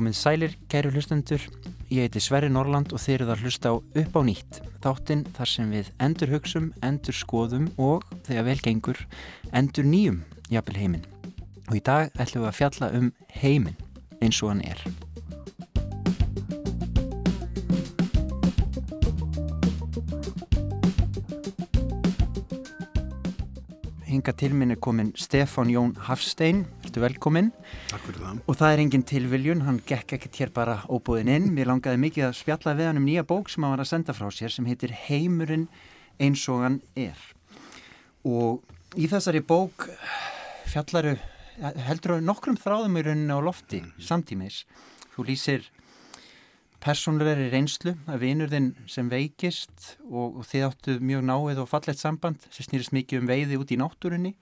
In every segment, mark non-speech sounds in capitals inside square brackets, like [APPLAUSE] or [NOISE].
Komið sælir, kæru hlustendur, ég heiti Sverri Norland og þeir eru það hlusta á upp á nýtt. Þáttinn þar sem við endur hugsum, endur skoðum og, þegar vel gengur, endur nýjum jafnvel heiminn. Og í dag ætlum við að fjalla um heiminn eins og hann er. Hinga til minn er komin Stefán Jón Hafstein, ertu velkomin. Takk fyrir það. Og það er engin tilviljun, hann gekk ekkert hér bara óbúðin inn. Mér langaði mikið að spjalla við hann um nýja bók sem hann var að senda frá sér sem heitir Heimurinn eins og hann er. Og í þessari bók fjallaru, heldur þú nokkrum þráðum í rauninni á lofti mm. samtímis. Þú lýsir persónulegri reynslu af vinurðin sem veikist og, og þið áttu mjög náið og fallegt samband sem snýrist mikið um veiði út í náttúrunni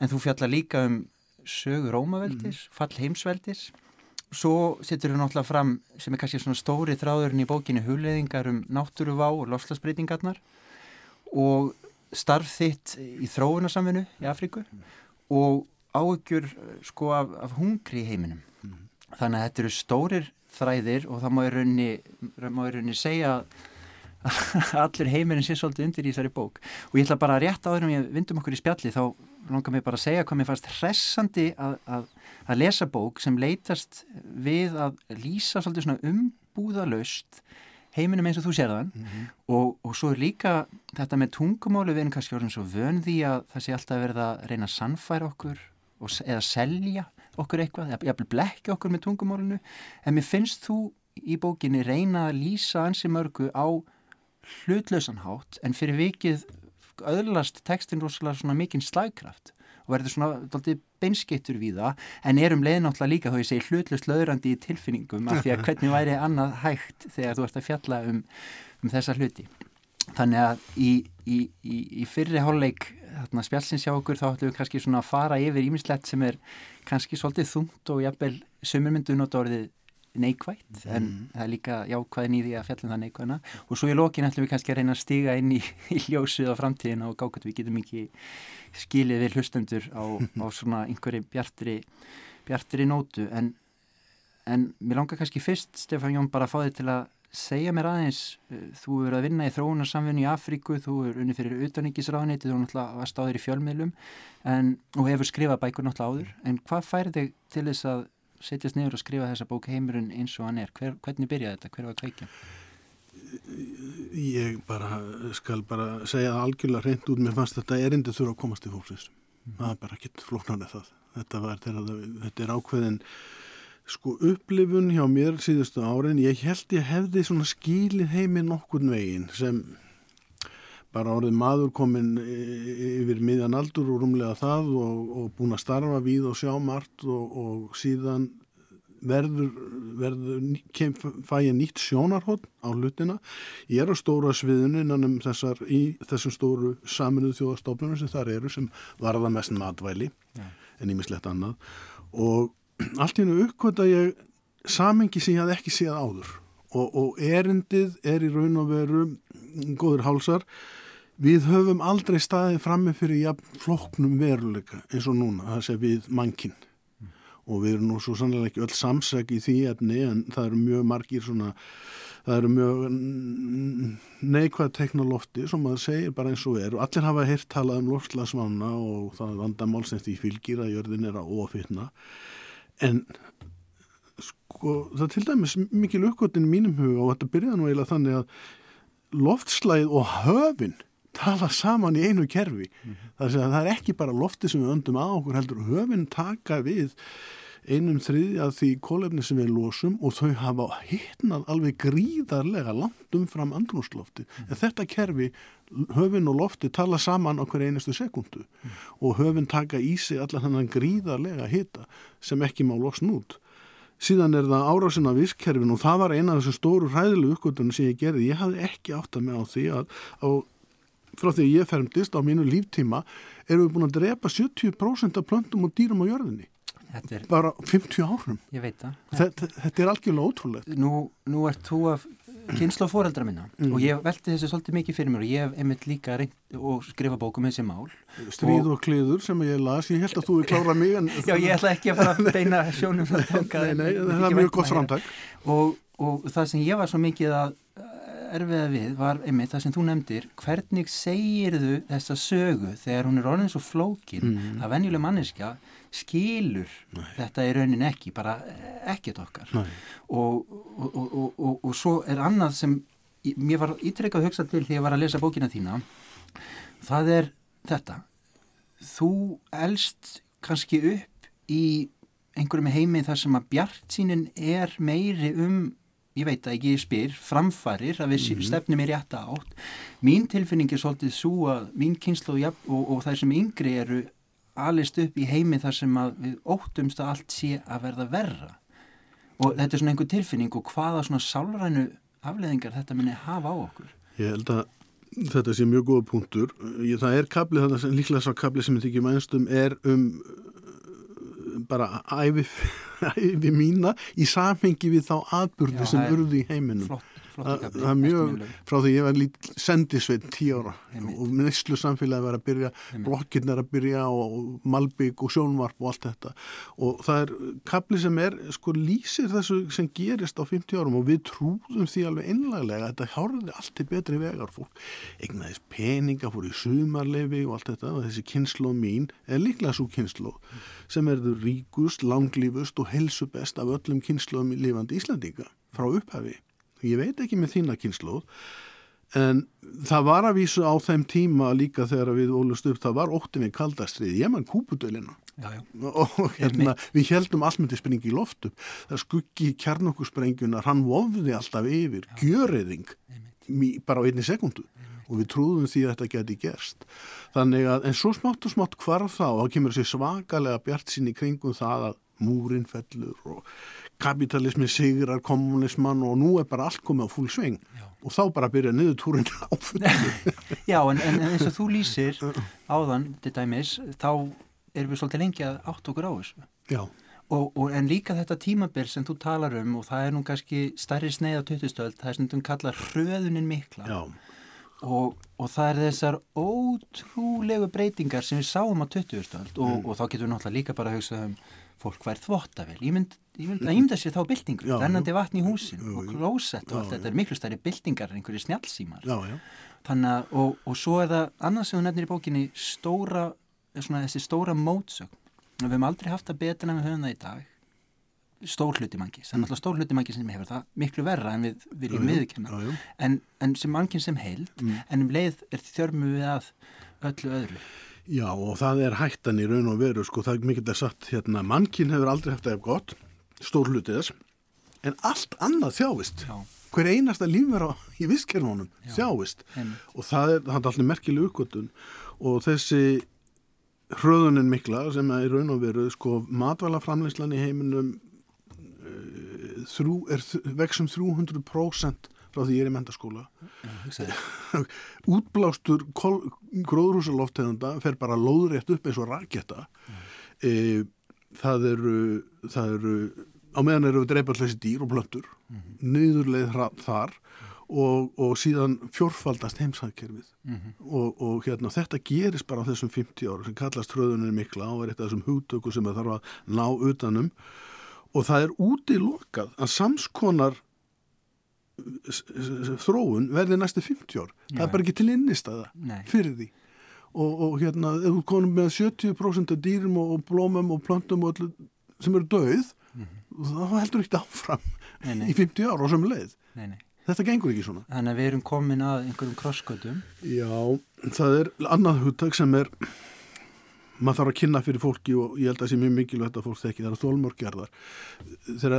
en þú fjallar líka um sögur rómaveldis, mm. fall heimsveldis svo setur þú náttúrulega fram sem er kannski svona stóri þráðurinn í bókinu hulleðingar um náttúruvá og lofslagsbreytingarnar og starf þitt í þróunarsamvinu í Afríku mm. og áökjur sko af, af hungri í heiminum mm. þannig að þetta eru stórir þræðir og það má í í rauninni segja að [LAUGHS] allir heimurinn sé svolítið undir í þessari bók og ég ætla bara að rétt áður um ég vindum okkur í spjalli þá langar mér bara að segja hvað mér fannst hressandi að, að, að lesa bók sem leytast við að lýsa svolítið svona umbúðalöst heiminum eins og þú sér þann mm -hmm. og, og svo er líka þetta með tungumálu við erum kannski orðin svo vönði að það sé alltaf verið að reyna að sannfæra okkur og, eða selja okkur eitthvað, ég vil blekja okkur með tungumálunu, en mér finnst þú í bókinni reyna að lýsa ansi mörgu á hlutlausanhátt en fyrir vikið öðlast tekstin rosalega svona mikinn slagkraft og verður svona beinskittur við það en erum leiðnáttúrulega líka þá ég segi hlutlaust löðrandi í tilfinningum af því að [LAUGHS] hvernig væri annað hægt þegar þú ert að fjalla um, um þessa hluti þannig að í, í, í, í fyrri hálfleik spjálsins hjá okkur þá ætlum við kannski svona að fara yfir ímislegt sem er kannski svolítið þungt og jafnvel sömurmyndu nota orðið neikvægt mm. en það er líka jákvæðin í því að fjallum það neikvæðina og svo í lokin ætlum við kannski að reyna að stiga inn í, [LAUGHS] í ljósið á framtíðina og gákvæmt við getum ekki skilið við hlustendur á, á [LAUGHS] svona einhverju bjartri, bjartri nótu en, en mér langar kannski fyrst Stefán Jón bara að fá þig til að segja mér aðeins, eh, þú eru að vinna í þróunarsamfunni í Afríku, þú eru unni fyrir utaníkisráðniti, þú náttúrulega varst áður í fjölmiðlum en, og hefur skrifað bækur náttúrulega áður, en hvað færi þig til þess að setjast niður og skrifa þessa bók heimurinn eins og hann er, Hver, hvernig byrjaði þetta, hver var kveikja? Ég bara skal bara segja það algjörlega reynd út. Með fannst þetta erindi þurfa að komast í fólksins, mm. það er bara ekki flóknarnið það, þetta, var, þetta er ákveðin Sko upplifun hjá mér síðustu árin, ég held ég hefði svona skílið heiminn okkur veginn sem bara orðið maður komin yfir miðjan aldur og rúmlega það og, og búin að starfa við og sjá margt og, og síðan verður, verður kem, fæ ég nýtt sjónarhótt á hlutina. Ég er á stóra sviðinu innan um þessar, í þessum stóru saminuð þjóðastofnunum sem þar eru sem varða mest matvæli ja. en ímislegt annað og allt í hennu uppkvöta ég samengi sem ég hafði ekki séð áður. Og, og erindið er í raun og veru góður hálsar. Við höfum aldrei staðið frammi fyrir ja, flokknum veruleika eins og núna, það sé við mannkinn mm. og við erum nú svo sannlega ekki öll samsæk í því efni en það eru mjög margir svona það eru mjög neikvæð teknolófti sem maður segir bara eins og er. Og allir hafa hirt talað um lofslagsvána og það er vandamálsnett í fylgir að jörðin er að ofitna en sko það til dæmis mikil uppgötin í mínum huga og þetta byrjaði nú eiginlega þannig að loftslæð og höfin tala saman í einu kerfi mm -hmm. það, það er ekki bara lofti sem við öndum á okkur heldur höfin taka við einum þriði að því kólefni sem við losum og þau hafa hittnað alveg gríðarlega langt umfram andrúnslofti mm. þetta kerfi höfin og lofti tala saman okkur einustu sekundu mm. og höfin taka í sig allar þannig gríðarlega hitta sem ekki má losna út síðan er það árásin af visskerfin og það var eina af þessu stóru ræðilegu uppgötunum sem ég gerði, ég hafði ekki átt að með á því að á, frá því ég fermdist á mínu líftíma erum við búin að drepa 70% af plöntum og dýrum á jörðinni er, bara 50 árum. Ég veit það. Þetta, þetta er algjörlega ótrúlegt. Nú, nú ert þú að kynsla og foreldra minna mm. og ég velti þessu svolítið mikið fyrir mér og ég hef einmitt líka reynd og skrifa bókum þessi mál. Stríð og, og kliður sem ég las, ég held að þú er klára mig en... Já, ég ætla ekki að fara að beina sjónum Nei, nei, það er mjög gott framtak. Og, og það sem ég var svo mikið að erfiða við var einmitt það sem þú nefndir hvernig segir þú þessa sögu þegar hún er orðin svo flókin mm. að venjuleg manneskja skilur Nei. þetta í raunin ekki bara ekkert okkar. Og, og, og, og svo er annað sem mér var ítrekkað að hugsa til þegar ég var að lesa bókina þína. Það er þetta. Þú elst kannski upp í einhverjum heimi þar sem að bjart sínin er meiri um ég veit að ekki ég spyr, framfarir að við mm -hmm. stefnum í rétta átt. Mín tilfinning er svolítið svo að mín kynslu og, og, og það sem yngri eru alist upp í heimi þar sem að við óttumst að allt sé að verða verra. Og þetta er svona einhver tilfinning og hvaða svona sálrænu afleðingar þetta minni hafa á okkur. Ég held að þetta sé mjög góða punktur. Ég, það er kaplið, þannig að líklega svo kaplið sem ég þykir mænstum er um bara æfi, [LAUGHS] æfi mína í samhengi við þá atbyrði Já, sem urði í heiminum. flott það er mjög frá því ég var lít sendisveit tíu ára Einmitt. og neyslu samfélagi var að byrja blokkinn er að byrja og malbygg og sjónvarp og allt þetta. Og það er kapli sem er sko lýsir þessu sem gerist á 50 árum og við trúðum því alveg einlaglega að þetta hárði allt til betri vegar. Fólk egnaðis peninga, fór í sumarlefi og allt þetta og þessi kynnslóð mín er líklega svo kynnslóð sem erður ríkust, langlífust og helsu best af öllum kynnslóðum lífandi Íslandinga frá upphafi ég veit ekki með þína kynnslóð en það var að vísu á þeim tíma líka þegar við ólust upp, það var ótti við kaldastrið, ég mann kúpudölina. Og hérna við heldum allmyndi springi í loftu, það skuggi kjarnokkursprengjuna, hann vofði alltaf yfir, gjöriðing bara á einni sekundu og við trúðum því að þetta geti gerst. Þannig að, en svo smátt og smátt hvarf þá, þá kemur þessi svakalega bjart sín í kringum það að múrin fellur og kapitalismi sigrar kommunisman og nú er bara allt komið á full sving Já. og þá bara byrja niðurtúrin á fullinu. [LAUGHS] Já, en, en eins og þú lýsir [LAUGHS] áðan, þetta dæmis, þá erum við svolítið lengi að átt okkur á þessu. Já. Og, og, en líka þetta tímabill sem þú talar um og það er nú kannski stærri sneið á 2000-stöld, það er sem þú kallar hröðunin mikla. Já. Og, og það er þessar ótrúlegu breytingar sem við sáum á 2000-stöld og, mm. og þá getum við náttúrulega líka bara að hugsa um fólk vært þvottavel. Ég mynd, ég mynd að ymda sér þá byltingu, rennandi vatn í húsin já, og klósett og allt þetta er miklu stærri byltingar en einhverju snjálfsímar. Þannig að, og, og svo er það annars sem hún nefnir í bókinni stóra, svona þessi stóra mótsögn. Við hefum aldrei haft það betur en við höfum það í dag. Stór hluti mangi, það er náttúrulega stór hluti mangi sem hefur það miklu verra en við viljum viðkjöna. En, en sem mangin sem heild, mm. en um leið er þjörmu við að öllu öðru. Já og það er hættan í raun og veru sko það er mikilvægt að sagt hérna mannkinn hefur aldrei haft það ef gott stór hlutið þess en allt annað þjáist Já. hver einasta lífverð í visskerfunum þjáist Heim. og það er, það er alltaf merkileg uppgötun og þessi hröðunin mikla sem er í raun og veru sko matvælaframleyslan í heiminum uh, þrú, er vexum 300% frá því ég er í mentaskóla [LAUGHS] útblástur gróðrúsaloftegunda fer bara lóðrétt upp eins og raketta e, það eru það eru, á meðan eru við dreipallessi dýr og plöntur mm -hmm. niðurleið þar og, og síðan fjórfaldast heimsækkerfið mm -hmm. og, og hérna þetta gerist bara á þessum 50 ára sem kallast hröðunir mikla og er eitt af þessum hugtöku sem það þarf að ná utanum. Og það er útilokað að samskonar þróun verði næstu 50 ár. Það er bara ekki til innistæða fyrir því. Og, og hérna, ef þú konum með 70% af dýrum og, og blómum og plöntum og öllu sem eru döið mm -hmm. þá heldur ekki áfram nei, nei. í 50 ár og sem leið. Nei, þetta gengur ekki svona. Þannig að við erum komin að einhverjum krosskötum Já, það er annað hugtak sem er maður þarf að kynna fyrir fólki og ég held að það sé mjög mikilvægt að fólk þekki það er þólmörkjarðar þegar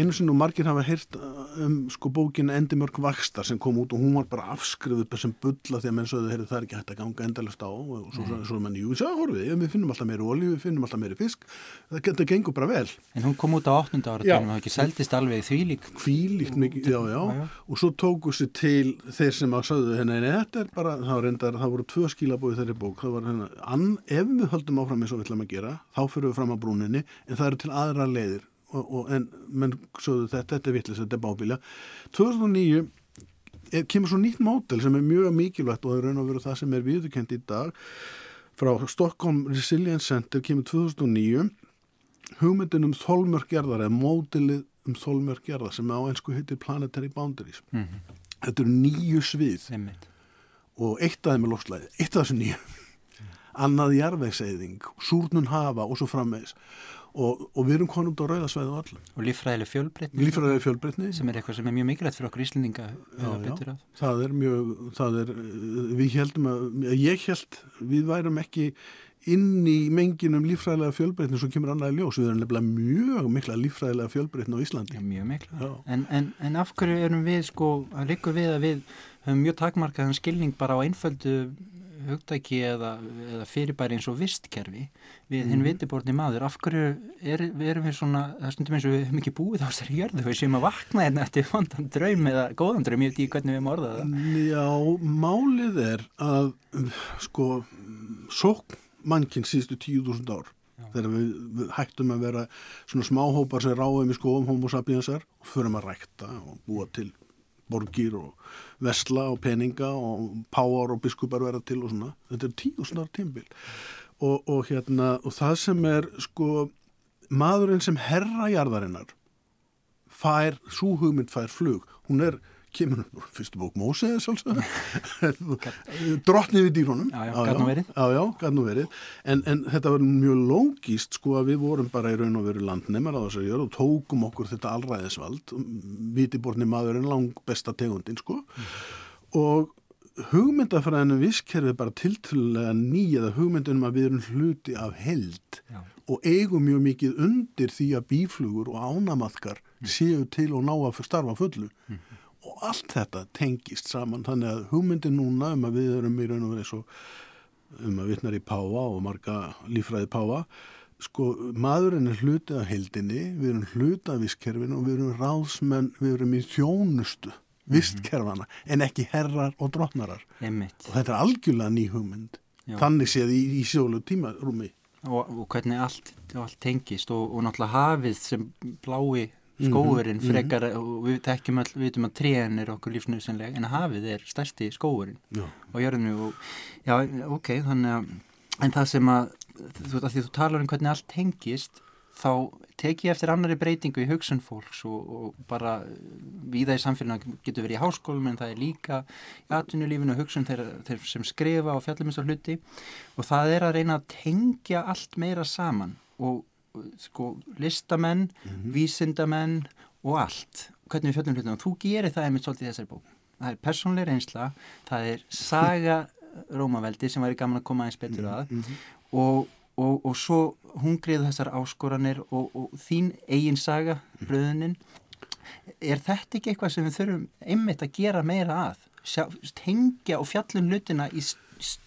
einu sinn og margir hafa heyrt um sko bókin Endimörk Vakstar sem kom út og hún var bara afskriðuð sem bulla því að menn sögðu það er ekki hægt að ganga endalist á og svo, mm. svo menn, jú, sjá, horfið, við finnum alltaf meiri olju, við finnum alltaf meiri fisk það, það gengur bara vel En hún kom út á 8. ára og það ekki seldist alveg þvílík Þvílíkt já, já, já og svo tóku sér til þeir sem að sögðu henni, þetta er bara, það, reyndar, það voru tvö skilabóið þeirri bók, það var henni, ef við höldum áfram eins og við ætlum að gera þá fyrir við fram á brúninni en það eru til aðra leiðir. Og, og, en menn sögðu þetta, þetta er vittlis, þetta er bábíla 2009 er, kemur svo nýtt mótel sem er mjög mikilvægt og það er raun og veru það sem er viðurkend í dag frá Stockholm Resilience Center kemur 2009 hugmyndin um þólmörkjarðar eða mótilið um þólmörkjarðar sem á einsku heitir Planetary Boundaries. Mm -hmm. þetta eru nýju svið. Einmitt. og eitt af þeim er lofslæði, eitt af þessu nýju annað jarðvegseyðing, súrnun hafa og svo frammeðis og, og við erum konum á rauðasvæðu og allum og lífræðileg fjölbreytni lífræðileg fjölbreytni. Sem er eitthvað sem er mjög mikilvægt fyrir okkur Íslendinga það er mjög það er, við heldum að ég held, við værum ekki inn í menginum lífræðilega fjölbreytni svo kemur annaði ljós, við erum nefnilega mjög mikla lífræðilega fjölbreytni á Íslandi. Já, mjög mikla, en, en, en af hverju erum við sko, að líka við að við höfum mjög takmarkaðan skilning bara á einföldu hugdæki eða, eða fyrirbæri eins og vistkerfi við hinn mm. vitiborni maður, af hverju er, erum við svona, það stundum eins og við hefum ekki búið á þessari jörðu, við séum að vakna hérna eftir vandan draum eða góðan draum, ég veit ekki hvernig við erum orðað það Já, málið er að sko, sókn mannkinn síðustu tíu þúsund ár Já. þegar við, við hættum að vera svona smáhópar sem ráðum í skofum homo sapiensar og förum að rækta og búa til borgir og vesla og peninga og páar og biskupar vera til og svona. Þetta er tíu snar tímbil og, og hérna og það sem er sko maðurinn sem herra jarðarinnar fær, súhugmynd fær flug. Hún er kemur fyrstu bók Mósið [LAUGHS] drottni við dýrónum já, já, gæt nú verið, já, já, nú verið. En, en þetta var mjög lógist sko að við vorum bara í raun og veru landnemar á þess að gera og tókum okkur þetta allræðisvald vitiborni maðurinn lang besta tegundin sko mm. og hugmyndafræðinu visskerfi bara tiltrúlega nýjaða hugmyndunum að við erum hluti af held já. og eigum mjög mikið undir því að bíflugur og ánamaðkar mm. séu til og ná að starfa fullu mm og allt þetta tengist saman þannig að hugmyndi núna um að við erum í raun og verið svo um að vittnar í Páa og marga lífræði Páa sko maðurinn er hlutið af heldinni við erum hlutið af visskerfinu og við erum ráðsmenn, við erum í þjónustu mhm. visskerfana en ekki herrar og drotnarar Einmitt. og þetta er algjörlega ný hugmynd Já. þannig séð í, í sjólu tímarúmi og, og hvernig allt, allt tengist og, og náttúrulega hafið sem blái skóurinn mm -hmm. frekar og við tekjum all, við veitum að tréin er okkur lífsnöðsynlega en hafið er stærsti skóurinn og jörðinu og já, ok, þannig að en það sem að, þú, að þú talar um hvernig allt tengist þá tek ég eftir annari breytingu í hugsun fólks og, og bara viða í samfélaginu getur verið í háskólum en það er líka í atvinnulífinu og hugsun þeir, þeir sem skrifa og fjallumist á hluti og það er að reyna að tengja allt meira saman og sko listamenn, mm -hmm. vísindamenn og allt, hvernig við fjöldum hlutum og þú gerir það einmitt svolítið í þessari bók. Það er persónleir einsla, það er saga [LAUGHS] Rómaveldi sem væri gaman að koma eins betur að. mm -hmm. og, og, og svo hungrið þessar áskoranir og, og þín eigin saga bröðuninn er þetta ekki eitthvað sem við þurfum einmitt að gera meira að? Sjá, tengja og fjallum hlutina í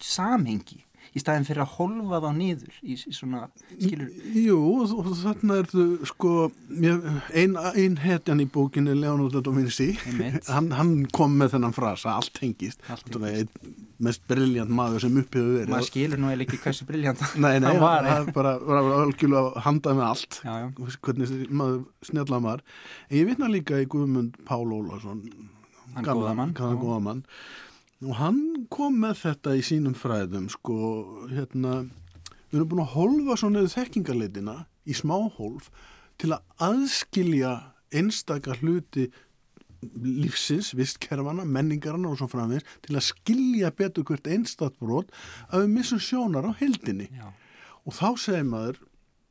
samhengi í staðin fyrir að holfa þá nýður í, í svona, skilur Jú, og þarna er þú sko einn ein hetjan í bókinni Leonardo da Vinci. [LAUGHS] Hann, hann kom með þennan frasa allt hengist, mest brilljant maður sem upphefur verið. Maður skilur nú eða ekki hversu brilljant [LAUGHS] nei, nei, hann var bara, bara algjörlega handað með allt. Já, já. hvernig maður snjallað maður. En ég vitna líka í Guðmund Pál Ólarsson hann góða mann og hann kom með þetta í sínum fræðum sko, hérna við erum búin að holfa svo neðu þekkingarleitina í smáhólf til að aðskilja einstakar hluti lífsins, vistkerfana, menningarna og svo framins til að skilja betur hvert einstakbrot að við missum sjónar á heldinni Já. og þá segir maður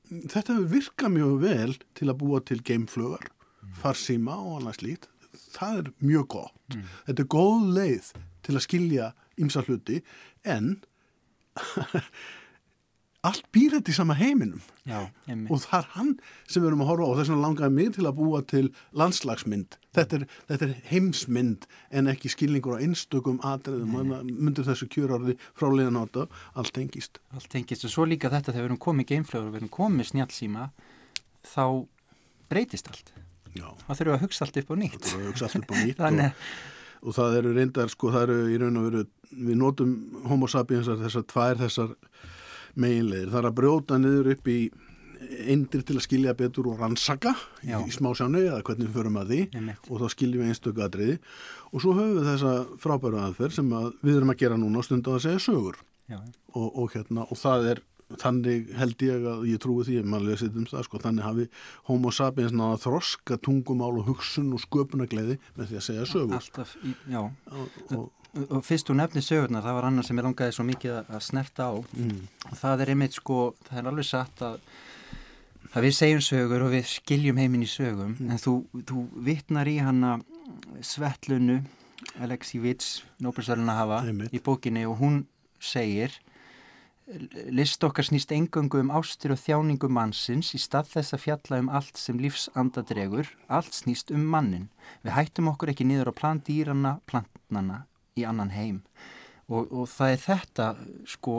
þetta hefur virkað mjög vel til að búa til geimflugar, mm. farsíma og annað slíkt það er mjög gott mm. þetta er góð leið til að skilja ymsa hluti en [LAUGHS] allt býr þetta í sama heiminum. Já, og það er hann sem við erum að horfa á og þess vegna langaði mig til að búa til landslagsmynd. Þetta er, þetta er heimsmynd en ekki skilningur á einstökum atriðum og myndir þessu kjörarði frálega náta allt tengist. Allt tengist. Og svo líka þetta þegar við erum komið geimflögur og við erum komið snjálfsíma þá breytist allt. Já. þá þurfum við að hugsa allt upp á nýtt. Þá þurfum að hugsa allt upp á nýtt [LAUGHS] og og það eru reyndar sko það eru í raun og veru við notum homo sapiensar þessar tvær þessar meginleðir það er að brjóta niður upp í eindir til að skilja betur og rannsaka Já. í smásjánu eða hvernig við förum að því Einmitt. og þá skiljum við einstöku atriði og svo höfum við þessa frábæru aðferð sem að við erum að gera núna á stundu að segja sögur Já, og, og, hérna, og það er þannig held ég að ég trúi því um það sko, þannig hafi homo sapiens náða þroska tungumál og hugsun og sköpunagleiði með því að segja sögur alltaf, í, já. og, og, Og fyrst þú nefnir sögurnar, það var annað sem ég langaði svo mikið að- snerta á. mm, Og það er einmitt sko, það er alveg satt að, að við segjum sögur og við skiljum heiminn í sögum, en þú, þú vittnar í hana Svetlunu, Alexi Vits, Nobelsvæluna hafa Einmitt. í bókinni og hún segir List okkar snýst engöngu um ástir og þjáningu mannsins í stað þess að fjalla um allt sem lífsandadregur, allt snýst um mannin. Við hættum okkur ekki niður á plan dýrana, plantnana í annan heim. Og, og það er þetta, sko,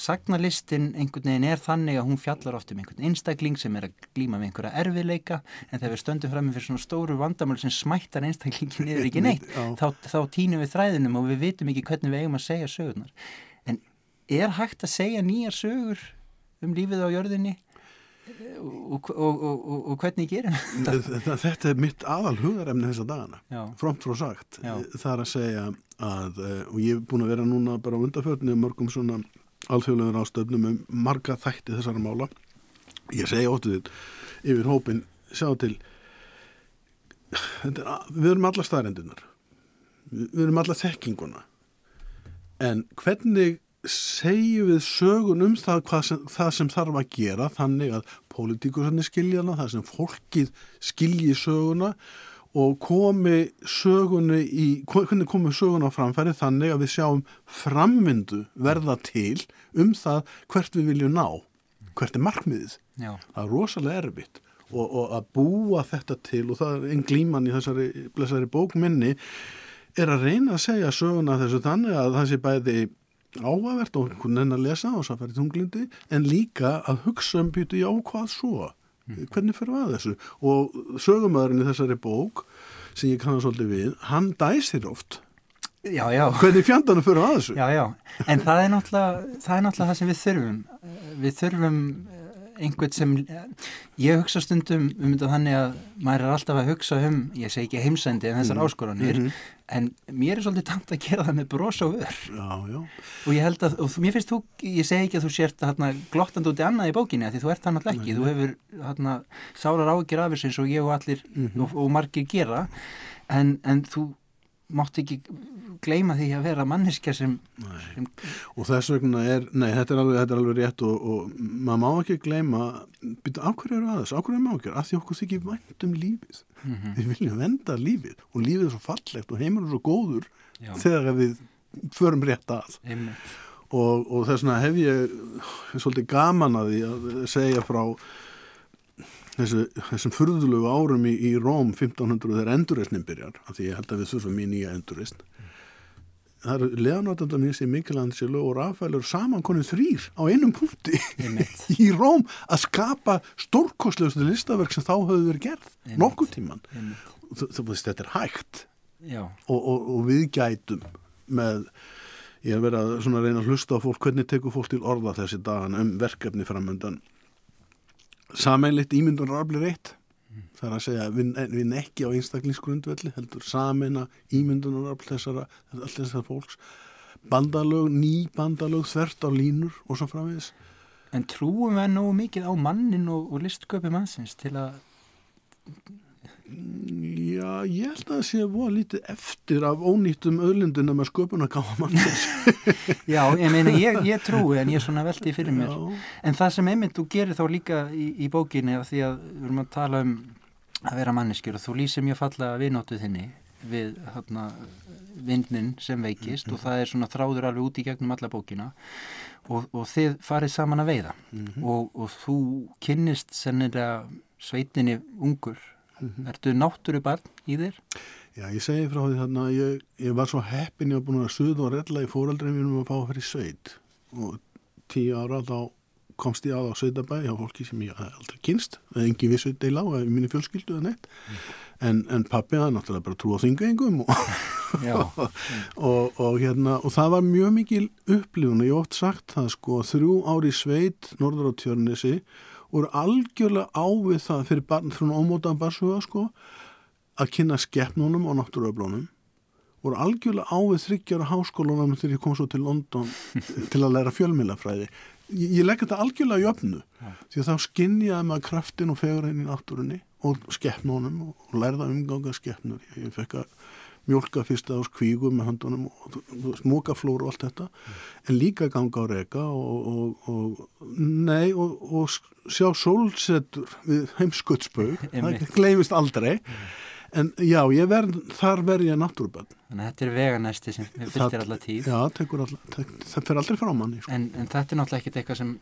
sagnalistin einhvern veginn er þannig að hún fjallar oft um einhvern einstakling sem er að glíma með einhverja erfiðleika en þegar við stöndum fram með fyrir svona stóru vandamál sem smættar einstaklingin niður ekki neitt, þá, þá tínum við þræðinum og við vitum ekki hvernig við eigum að segja sögurnar. Er hægt að segja nýjar sögur um lífið á jörðinni? Og, og, og, og, og hvernig gerum þetta? þetta, er mitt aðal hugarefni þessa dagana fromt frá sagt. Já. það er að segja að eh, og ég er búin að vera núna bara á undarförni um mörgum svona alþjóðlegur ástöfnum um marga þætti þessara mála. Ég segja óttu þitt yfir hópin sjá til er, við erum alla staðrendunar við erum alla þekkinguna. En hvernig segjum við sögun um það, sem, það sem þarf að gera þannig að pólitíkusarnir skilja hana, það sem fólkið skilji söguna og komi sögunni í, hvernig komi söguna á framfæri þannig að við sjáum framvindu verða til um það hvert við viljum ná, hvert er markmiðið. já, Það er rosalega erfitt og, og að búa þetta til og það er einn glíman í þessari blessari bókminni er að reyna að segja söguna þessu þannig að það sé bæði áhugavert og einhvern veginn að lesa og það færi tunglindi en líka að hugsa um býtu já hvað svo? Hvernig fyrir að þessu? Og sögumæðurinn í þessari bók sem ég kannar svolítið við, hann dæsir oft. Já, já. hvernig fjandanum fyrir að þessu? Já, já, en það er náttúrulega það, er náttúrulega það sem við þurfum. Við þurfum eh, einhvern sem, ég hugsa stundum um þetta þannig að maður er alltaf að hugsa um, ég segi ekki heimsendi en þessar áskoranir, en mér er svolítið tamt að gera það með bros og ör Já, já, og ég held að, og mér finnst þú, ég segi ekki að þú sért hérna, glottandi út í annað í bókinni því þú ert það náttúrulega ekki, þú hefur hérna, sárar ágjur af þessu eins og ég og allir og, og margir gera. En, en þú mátt ekki gleyma því að vera manneskja sem, sem og þess vegna er, nei, þetta er alveg, þetta er alveg rétt og, og maður má ekki gleyma byrja, af hverju eru aðeins, af hverju er maður ekki af því okkur þykir vænt um lífið. Við viljum venda lífið og lífið er svo fallegt og heimur er svo góður Já. þegar við förum rétt að. Einmitt, og, og þess vegna hef ég svolítið gaman að því að segja frá þessu, þessum furðulegu árum í, í Róm 1500 þegar endurreisnin byrjar af því ég held að við þurfum í nýja endurreisn það eru da Vinci, Michelangelo og Rafael eru saman konið þrýr á einum punkti [LAUGHS] í Róm að skapa stórkostlegustu listaverk sem þá höfðu verið gerð Einmitt. nokkuð tíman þetta er hægt. Og, og, og við gætum með ég hef verið að svona reyna að hlusta á fólk hvernig tekur fólk til orða þessi dagan um verkefni framöndan sameinleitt ímyndunarafli reitt það er að segja við, við ekki á einstaklingsgrundvelli heldur sameina ímyndunarafl þessara allir þessar fólks. Bandalög, ný bandalög þvert á línur og svo framvegis. En trúum við nógu mikið á mannin og, og listköpi mannsins til að Já, ég held að það sé að voða lítið eftir af ónýttum sköpun að gáða mannsins [LAUGHS] já, ég meina, ég, ég trúi en ég er svona veldi fyrir mér. Já. En það sem einmitt þú gerir þá líka í, í bókinni af því að við erum að tala um að vera manneskjur og þú lýsir mjög fallega viðnóttuð þinni við hérna, vindnin sem veikist og það er svona þráður alveg út í gegnum alla bókina og, og þið farið saman að veiða. Og, og þú kynnist sennilega sveitinni ungur Ertu náttúru barn í þér? Já, ég segi frá því þarna að ég, ég var svo heppin ég var búin að suða og rella í fóraldreim mínum að fá að fyrir sveit. Og tíu ára þá komst ég að á sveitabæ hjá fólki sem ég aldrei kynst eða engin vissu deila á eða minni fjölskyldu eða neitt. En, en pappi hafði náttúrulega bara trú á þingengum og, [LAUGHS] Já, [LAUGHS] og, og hérna og það var mjög mikil upplifun. Og ég oft sagt það sko þrjú ári sveit norður á tjörnesi voru algjörlega ávið það fyrir barn, svona ómótaðan barsuga sko, að kynna skeppnunum og náttúruöflunum. Voru algjörlega ávið þryggjara háskólanum þegar ég kom svo til London [LAUGHS] til að læra fjölmilafræði ég, ég legg þetta algjörlega í öfnu ja. því að þá skinnjaði maður kraftin og fegurinn í náttúrunni og skeppnunum og lærða umganga skeppnur ég fekk að mjölka fyrst á skvígu með handunum og smókaflóru og allt þetta mm. en líka ganga á reyka og, og, og nei og, og sjá sólsetur við heimskutsbög [LAUGHS] það gleifist aldrei mm. en já, verð, þar verð ég náttúrbönn Þannig að þetta er veganæsti sem fylgir alla tíð Já, það fyrir aldrei frá manni sko. en, en þetta er náttúrulega ekkit eitthvað sem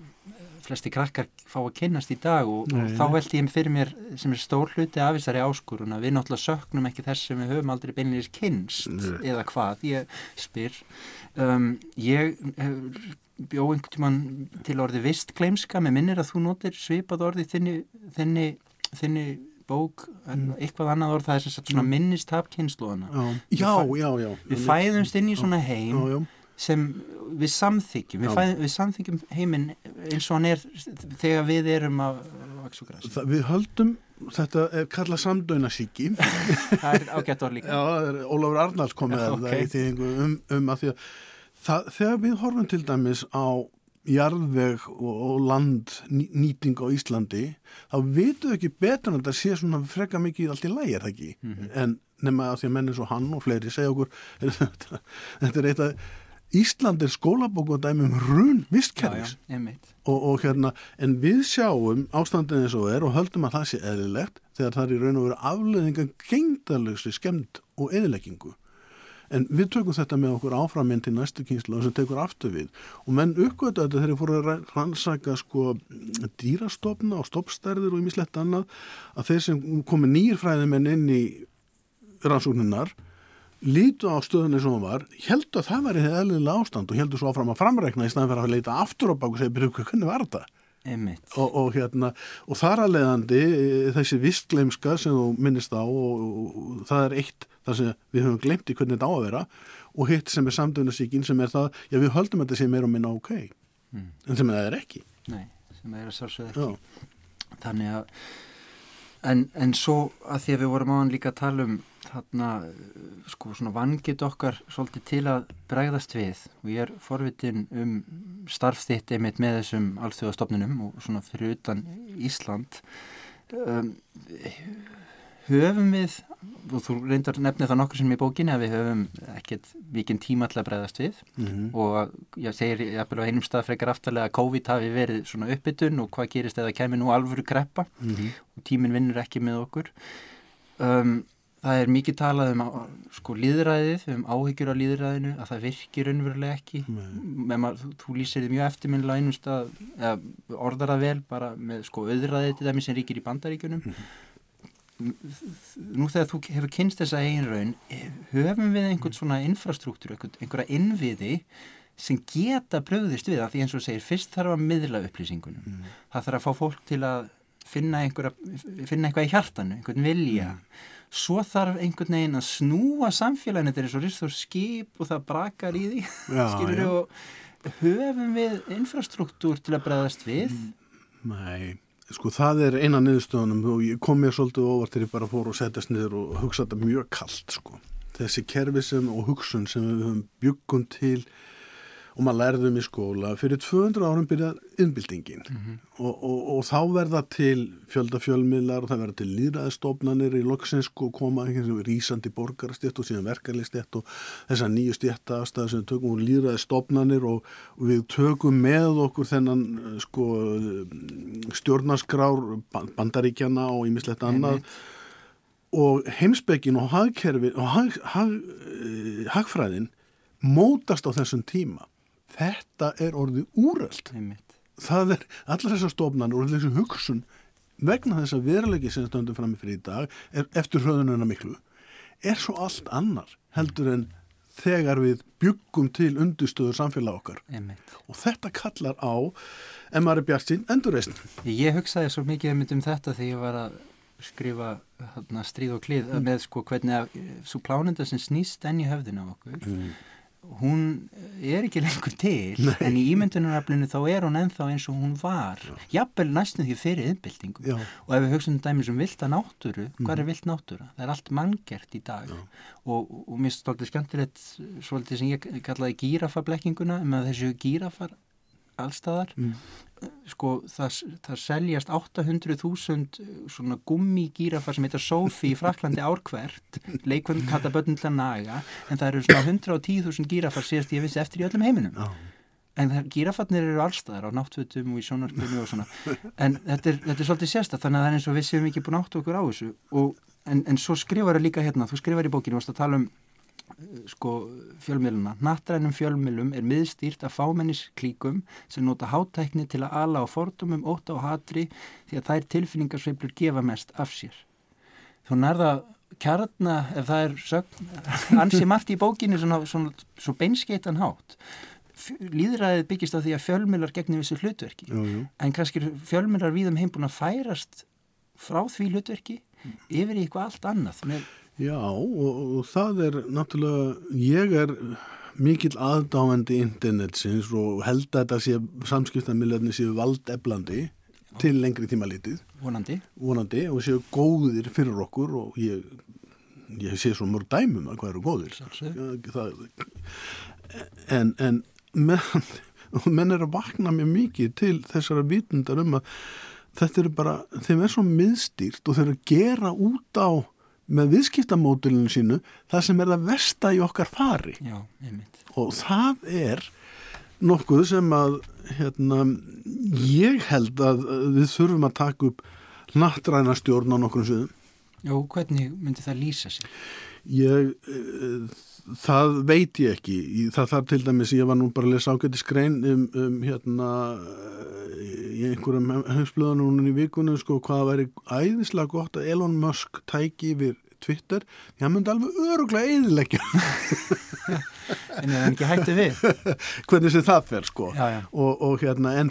flesti krakkar fá að kynast í dag og, og þá held ég fyrir mér sem er stór hluti af þessari áskurun að við náttúrulega söknum ekki þess sem við höfum aldrei beinleis kynst Nei. eða hvað, ég spyr. Um, ég bjó einhvern tíman til orði vistgleimska með minnir að þú notir svipað orði þinni, þinni, þinni bók, mm. eitthvað annað orð það er svona mm. minnistap kynsluðana já, já, já við fæðumst inn í svona heim. Já, já sem við samþykjum við, fæ, við samþykjum heiminn eins og hann er þegar við erum að vaks og græs Við höldum, þetta er kallað samdögnasíki [LAUGHS] Það er ágætt orð líka. Ólafur Arnalds kom með okay. það um, um að því að það, þegar við horfum til dæmis á jarðveg og, og landnýting á Íslandi þá vitum við ekki betur en þetta sé svona freka mikið allt í lægi er það ekki? Mm -hmm. en nema að því að menn eins og hann og fleiri segja okkur [LAUGHS] þetta er eitt að Ísland er skólabókundæmi um run vistkerfis. Og, og hérna en við sjáum ástandin eins og er og höldum að það sé eðlilegt þegar það er í raun og veru afleðinga gengdalösi skemmt og eðleggingu en við tökum þetta með okkur áframinn til næstu kynslu sem tekur aftur við. Og menn uppgötu þetta þegar þeir fóru að rannsaka sko dýrastofna og stoppstærðir og ímislegt annað að þeir sem komi nýrfræðimenn inn í rannsóknunnar lítu á stöðunni sem hún var heldur að það var í það eðlilega ástand og heldur svo áfram að framreikna í staðan fyrir að leita aftur á bak og segja, byrju, hvernig var þetta? Og, og hérna, og þar að leiðandi e, þessi vistgleimska sem þú minnist á og, og, það er eitt þar sem við höfum glemt í hvernig þetta á að vera og hitt sem er samdöðnarsíkin sem er það, já við höldum að þetta sé meira og minna ok, mm. en sem það er ekki Nei, sem það er að sálsögða ekki já. Þannig að en, en svo að því að við vorum á hann líka að tala um þarna sko svona vangit okkar svolítið til að bregðast við. Og ég er forvitin um starfþitt einmitt með þessum alþjóðastofnunum og svona fyrir utan Ísland. Um, höfum við og þú reyndar nefnið það nokkur sem í bókinni að við höfum ekkert vikinn tíma að bregðast við mm -hmm. og ég segir jafnvel á einum stað frekar aftalega að COVID hafi verið svona uppbytun og hvað gerist eða kemur nú alvöru kreppa mm -hmm. og tímin vinnur ekki með okkur um Það er mikið talað um sko líðræðið, um áhyggjur á líðræðinu, að það virkir unnverulega ekki. Maður, þú, þú lýsir þið mjög eftirminnilega einumst að orðar það vel bara með sko auðræðið til dæmi sem ríkir í bandaríkunum. Mm. Nú þegar þú hefur kynst þessa einraun, höfum við einhvern svona infrastruktúr, einhverja innviði sem geta bröðist við það því eins og segir, fyrst þarf að miðla upplýsingunum. Mm. Það þarf að fá fólk til að finna, finna eitthvað í hjartanu, einhvern vilja. Mm svo þarf einhvern veginn að snúa samfélaginu þetta er eins og ristur skip og það brakar í því við [LAUGHS] og höfum við infrastruktúr til að bregðast við Nei, sko það er eina niðurstöðunum og ég kom mér svolítið ofar til ég bara fór og setjast niður og hugsa þetta mjög kallt sko. Þessi kerfi sem og hugsun sem við höfum byggum til og maður lærðum í skóla. Fyrir 200 árum byrjað innbildingin mm -hmm. og, og, og þá verða til fjöldafjölmiðlar og það verða til líðræðistofnanir í loksinsk og koma rísandi borgarstjett og síðan verkarlistjett og þessar nýju stjettastæði sem við tökum og líðræðistofnanir og, og við tökum með okkur þennan sko, stjórnarskrár bandaríkjana og ímislegt annað. Og heimsbyggin og hagkerfi og hag, hag, eh, hagfræðin mótast á þessum tíma þetta er orðið úröld það er allar þessar stofnan og þessu hugsun vegna þess að veruleiki sem stöndum fram í fyrir í dag er, eftir hröðununa miklu er svo allt annar heldur en þegar við byggum til undustöður samfélag okkar Einmitt. og þetta kallar á en maður er bjart sín endurreysn Ég hugsaði svo mikið um þetta þegar ég var að skrifa hana, stríð og klið mm. með sko hvernig að svo plánenda sem snýst enn í höfðinu á okkur mm hún er ekki lengur til Nei. en í ímyndunaraflinu þá er hún ennþá eins og hún var jafnvel næstum því fyrir Já. og ef við hugsaum dæmis um vilda náttúru mm. hvað er vild náttúra? Það er allt manngert í dag og, og mér stolti skemmtilegt svolítið sem ég kallaði gírafablekkinguna með þessu gírafar allstaðar. Mm. sko það, það seljast 800.000 svona gummigýrafar sem heitar Sofi í Fraklandi árkvert leikvönd að naga en það eru svona 110.000 gýrafar sést ég vissi eftir í öllum heiminum. Oh. en gýrafarnir eru allstaðar á náttfötum og í sónarkunni og svona. [LAUGHS] En þetta er, þetta er svolítið sérsta þannig að það er eins og við séum ekki búin átt okkur á þessu. Og, en, en svo skrifar það líka hérna, þú skrifar í bókinu og tala um sko fjölmjöluna. Nattrænum fjölmjölum er miðstýrt af fámennisklíkum sem nota hátækni til að ala á fordumum, óta og hatri því að þær tilfinningarsveiplur gefa mest af sér. Þá nærða kjarna, ef það er sögn, [LAUGHS] ansi margt í bókinu svona, svona, svona beinskeitan hátt. Líðræðið byggist á því að fjölmjölar gegnir þessu hlutverki. Jú, jú. En kannski fjölmjölar við um heim búin að færast frá því hlutverki yfir í eitthvað allt annað með Já og, og það er náttúrulega, ég er mikill aðdáðandi internetsins og held að þetta sé samskiptamiljarni séu valdeflandi til lengri tíma litið. Vonandi. Vonandi og séu góðir fyrir okkur og ég, ég sé svo mörg dæmum að hvað eru góðir. Það, en en menn, [LAUGHS] menn er að vakna mjög mikið til þessara vitundar um að þetta eru bara, þeim er svo miðstýrt og þeir eru að gera út á með viðskiptamódulinu sínu það sem er það versta í okkar fari. Já, og það er nokkuð sem að hérna, ég held að við þurfum að taka upp nattræna stjórn á nokkur suðum Já, hvernig myndi það lýsa sig? Ég, e, það veit ég ekki. Það þarf til dæmis, ég var nú bara að lesa ágæti skrein um, um hérna í einhverjum heimsblöðanúnin í vikunum sko hvaða væri æðislega gott að Elon Musk tæki yfir Twitter því hann myndi alveg öruglega eðilegja [LAUGHS] en er hann ekki hætti við? [LAUGHS] Hvernig sem það fer sko. Já, já. Og, og hérna en,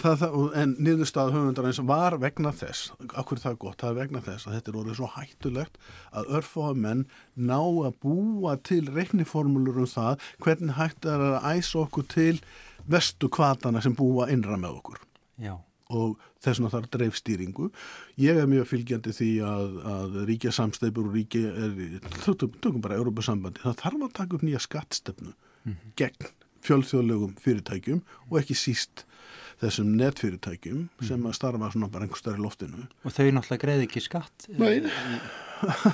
en niðurstað höfundar eins var vegna þess okkur það er gott, það er vegna þess að þetta er orðið svo hættulegt að örfóðamenn ná að búa til reikniformulur um það hvernig hægt er að æsa okkur til vestu kvatana sem búa innra með okkur. Já og þess vegna þarf dreifstýringu. Ég er mjög fylgjandi því að, að ríkja samsteipur og ríkja er, tökum bara Európa-sambandi, það þarf að taka upp nýja skattstefnu mm -hmm. gegn fjölþjóðlegum fyrirtækjum og ekki síst þessum netfyrirtækjum mm -hmm. sem að starfa svona bara einhver starf í loftinu. Og þau náttúrulega greiði ekki skatt? Nei,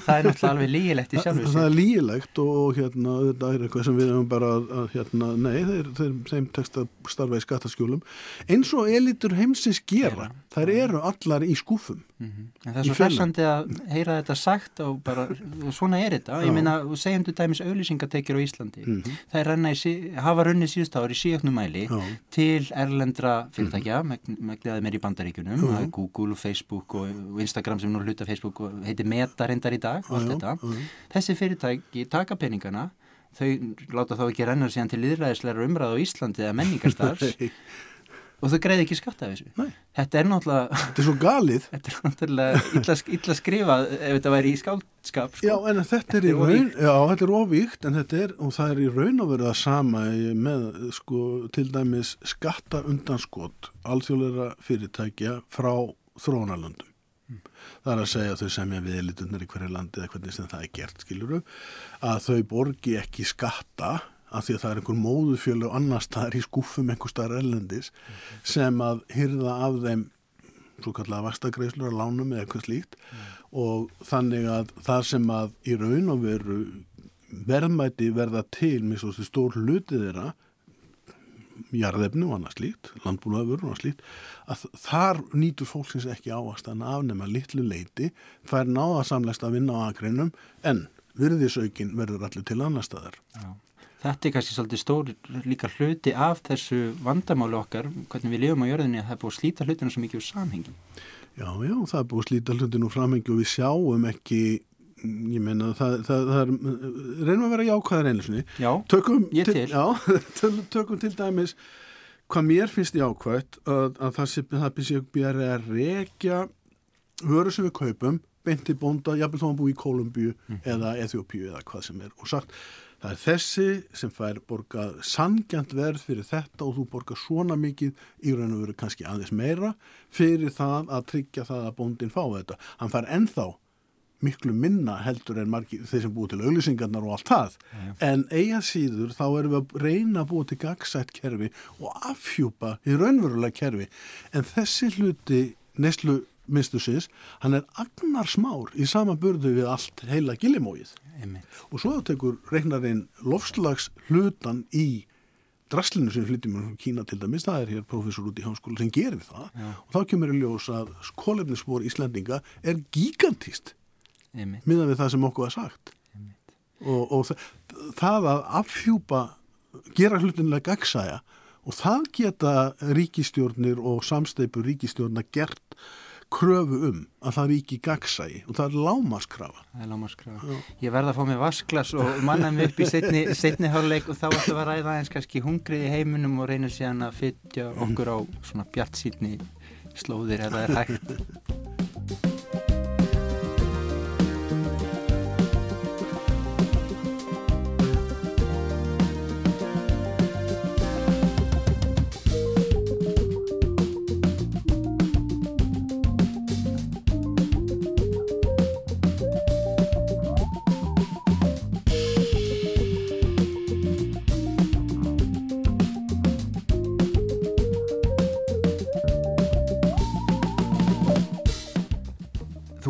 það er náttúrulega alveg lígilegt í sjálf það er lígilegt og hérna þetta er eitthvað sem við hefum bara að hérna, nei, þeir, þeir, þeim tekst að starfa í skattaskjólum. Eins og elitur heimsins gera ja, þær eru allar í skúfum. Mm -hmm. en það er svo færsandi að heyra þetta sagt og bara, og svona er þetta. Ég meina, segjum þú dæmis auðlýsingatekjur á Íslandi mm -hmm. það er í, hafa runni síðust ári í síöknumæli til erlendra fyrirtækja mm -hmm. megniðaði meir í bandaríkunum Google, Facebook og Instagram sem nú hluta Facebook og heitir Meta reyndar í dag og allt þetta. Þessi fyrirtæki taka peningana, þau láta þá ekki renna síðan til liðræðisleira umræð á Íslandi eða menningarstars [LAUGHS] og þau greiði ekki skatta af þessu. Nei. Þetta er náttúrulega... Þetta er svo galið. [LAUGHS] Þetta er náttúrulega illa, illa skrifað ef þetta væri í skáldskap. Sko. Já, en þetta er í raun, já, þetta er ovíkt en þetta er, og það er í raun að vera það sama með, sko, til dæmis skatta undanskot alþjóðleira fyrirtækja frá þrónalöndum það er að segja að þau semja við elitunir í hverju landi eða hvernig sem það er gert, skiluru að þau borgi ekki skatta af því að það er einhver móðufjölu og annar staðar í skúfum einhver staðar ellendis mm. sem að hyrða af þeim svo kallega vastagreislur að lánum eða eitthvað slíkt mm. og þannig að það sem að í raun og veru verðmæti verða til með svo stór hlutið þeirra jarðefni og annað slíkt, landbúnaður og annað slíkt, að þar nýtur fólksins ekki ávast að afnema litlu leiti, það er náða samlegst að vinna á aðgreinum, en virðisaukin verður allir til annar staðar. Já. Þetta er kannski svolítið stór líka hluti af þessu vandamáli okkar, hvernig við lifum á jörðinni að það er búið að slíta hlutinu svo mikið úr samhengi. Já, já, það er búið að slíta hlutinu úr samhengi og við sjáum ekki ég meina það, það, það er reynum að vera jákvæðar einu sinni já, tökum ég til, til. Já, [LAUGHS] tökum til dæmis hvað mér finnst jákvæðt að, að það sé að að rekja vöru sem við kaupum beinti bónda, jafnveg þá að bú í Kolumbíu mm. eða Eþjópíu eða hvað sem er og sagt Það er þessi sem fær borgað sangjant verð fyrir þetta og þú borgar svona mikið í raun og veru kannski aðeins meira fyrir það að tryggja það að bóndin fá þetta. Hann fær ennþá miklu minna heldur en margir, þeir sem búið til auglýsingarnar og allt það. Ja. En eiga síður þá erum við að reyna að búið til gagsætt kerfi og affjúpa í raunverulega kerfi. En þessi hluti neslu mistusins, hann er agnar smár í sama burðu við allt heila gilimóið. Og svo tekur regnarinn lofslags hlutan í draslinu sem flytjum um Kína til dæmis, það er hér professor út í háskóla sem gerir það Já. og þá kemur í ljós að skólefnisspor Íslandinga er gigantíst miðan við það sem okkur var sagt. Og, og það, það að affjúpa gera hlutinlega gagsæja og það geta ríkistjórnir og samsteipur ríkistjórna gert kröfu um að það ríki gagsægi og það er lámaskrafa Það er lámaskrafa Ég verða að fá mig vasklas og manna mig upp í setni, setni háluleik og þá ættum við að ræða eins kannski hungrið í heiminum og reyna síðan að fytja okkur á svona bjart síðni slóðir það er hægt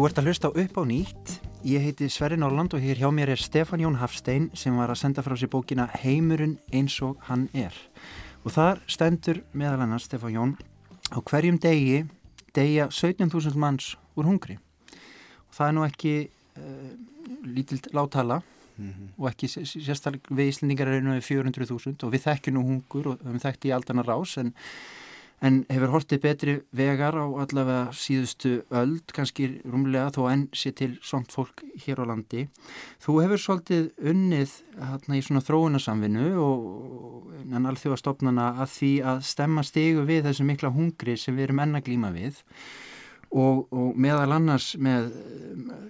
Þú ert að hlusta upp á nýtt. Ég heiti Sverri Norland og hér hjá mér er Stefán Jón Hafstein sem var að senda frá sér bókina Heimurinn eins og hann er. Og þar stendur meðal annars Stefán Jón á hverjum degi degja 17.000 manns úr hungri. Og það er nú ekki uh, lítilt láttala mm -hmm. og ekki sérstaklega við Íslandingar erum við 400.000 og við þekkjum nú hungur og við þekkjum í aldana rás en en hefur hortið betri vegar á allavega síðustu öld, kannski rúmlega þó enn sé til svont fólk hér á landi. Þú hefur svolítið unnið hérna í svona þróunarsamvinu og en alþjóðastofnana að því að stemma stegu við þessu mikla hungri sem við erum enna glíma við og, og meðal annars með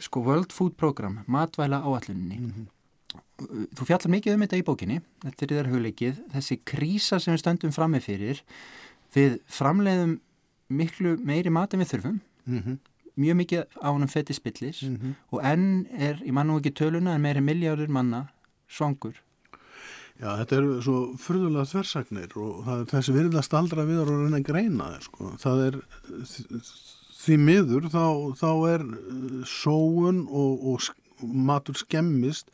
sko World Food Program, matvæla áalluninni. Mm -hmm. Þú fjallar mikið um þetta í bókinni, þetta er þér hugleikið, þessi krísa sem við stöndum frammi fyrir við framleiðum miklu meiri mat en við þurfum mm -hmm. mjög mikið á hann feti spillis mm -hmm. og enn er, ég mann nú ekki töluna en meiri miljardur manna svangur Já, þetta er svo fyrðulega þversagnir og það, þessi virðast aldra við að reyna að greina sko. það er því miður þá, þá er uh, sóun og, og matur skemmist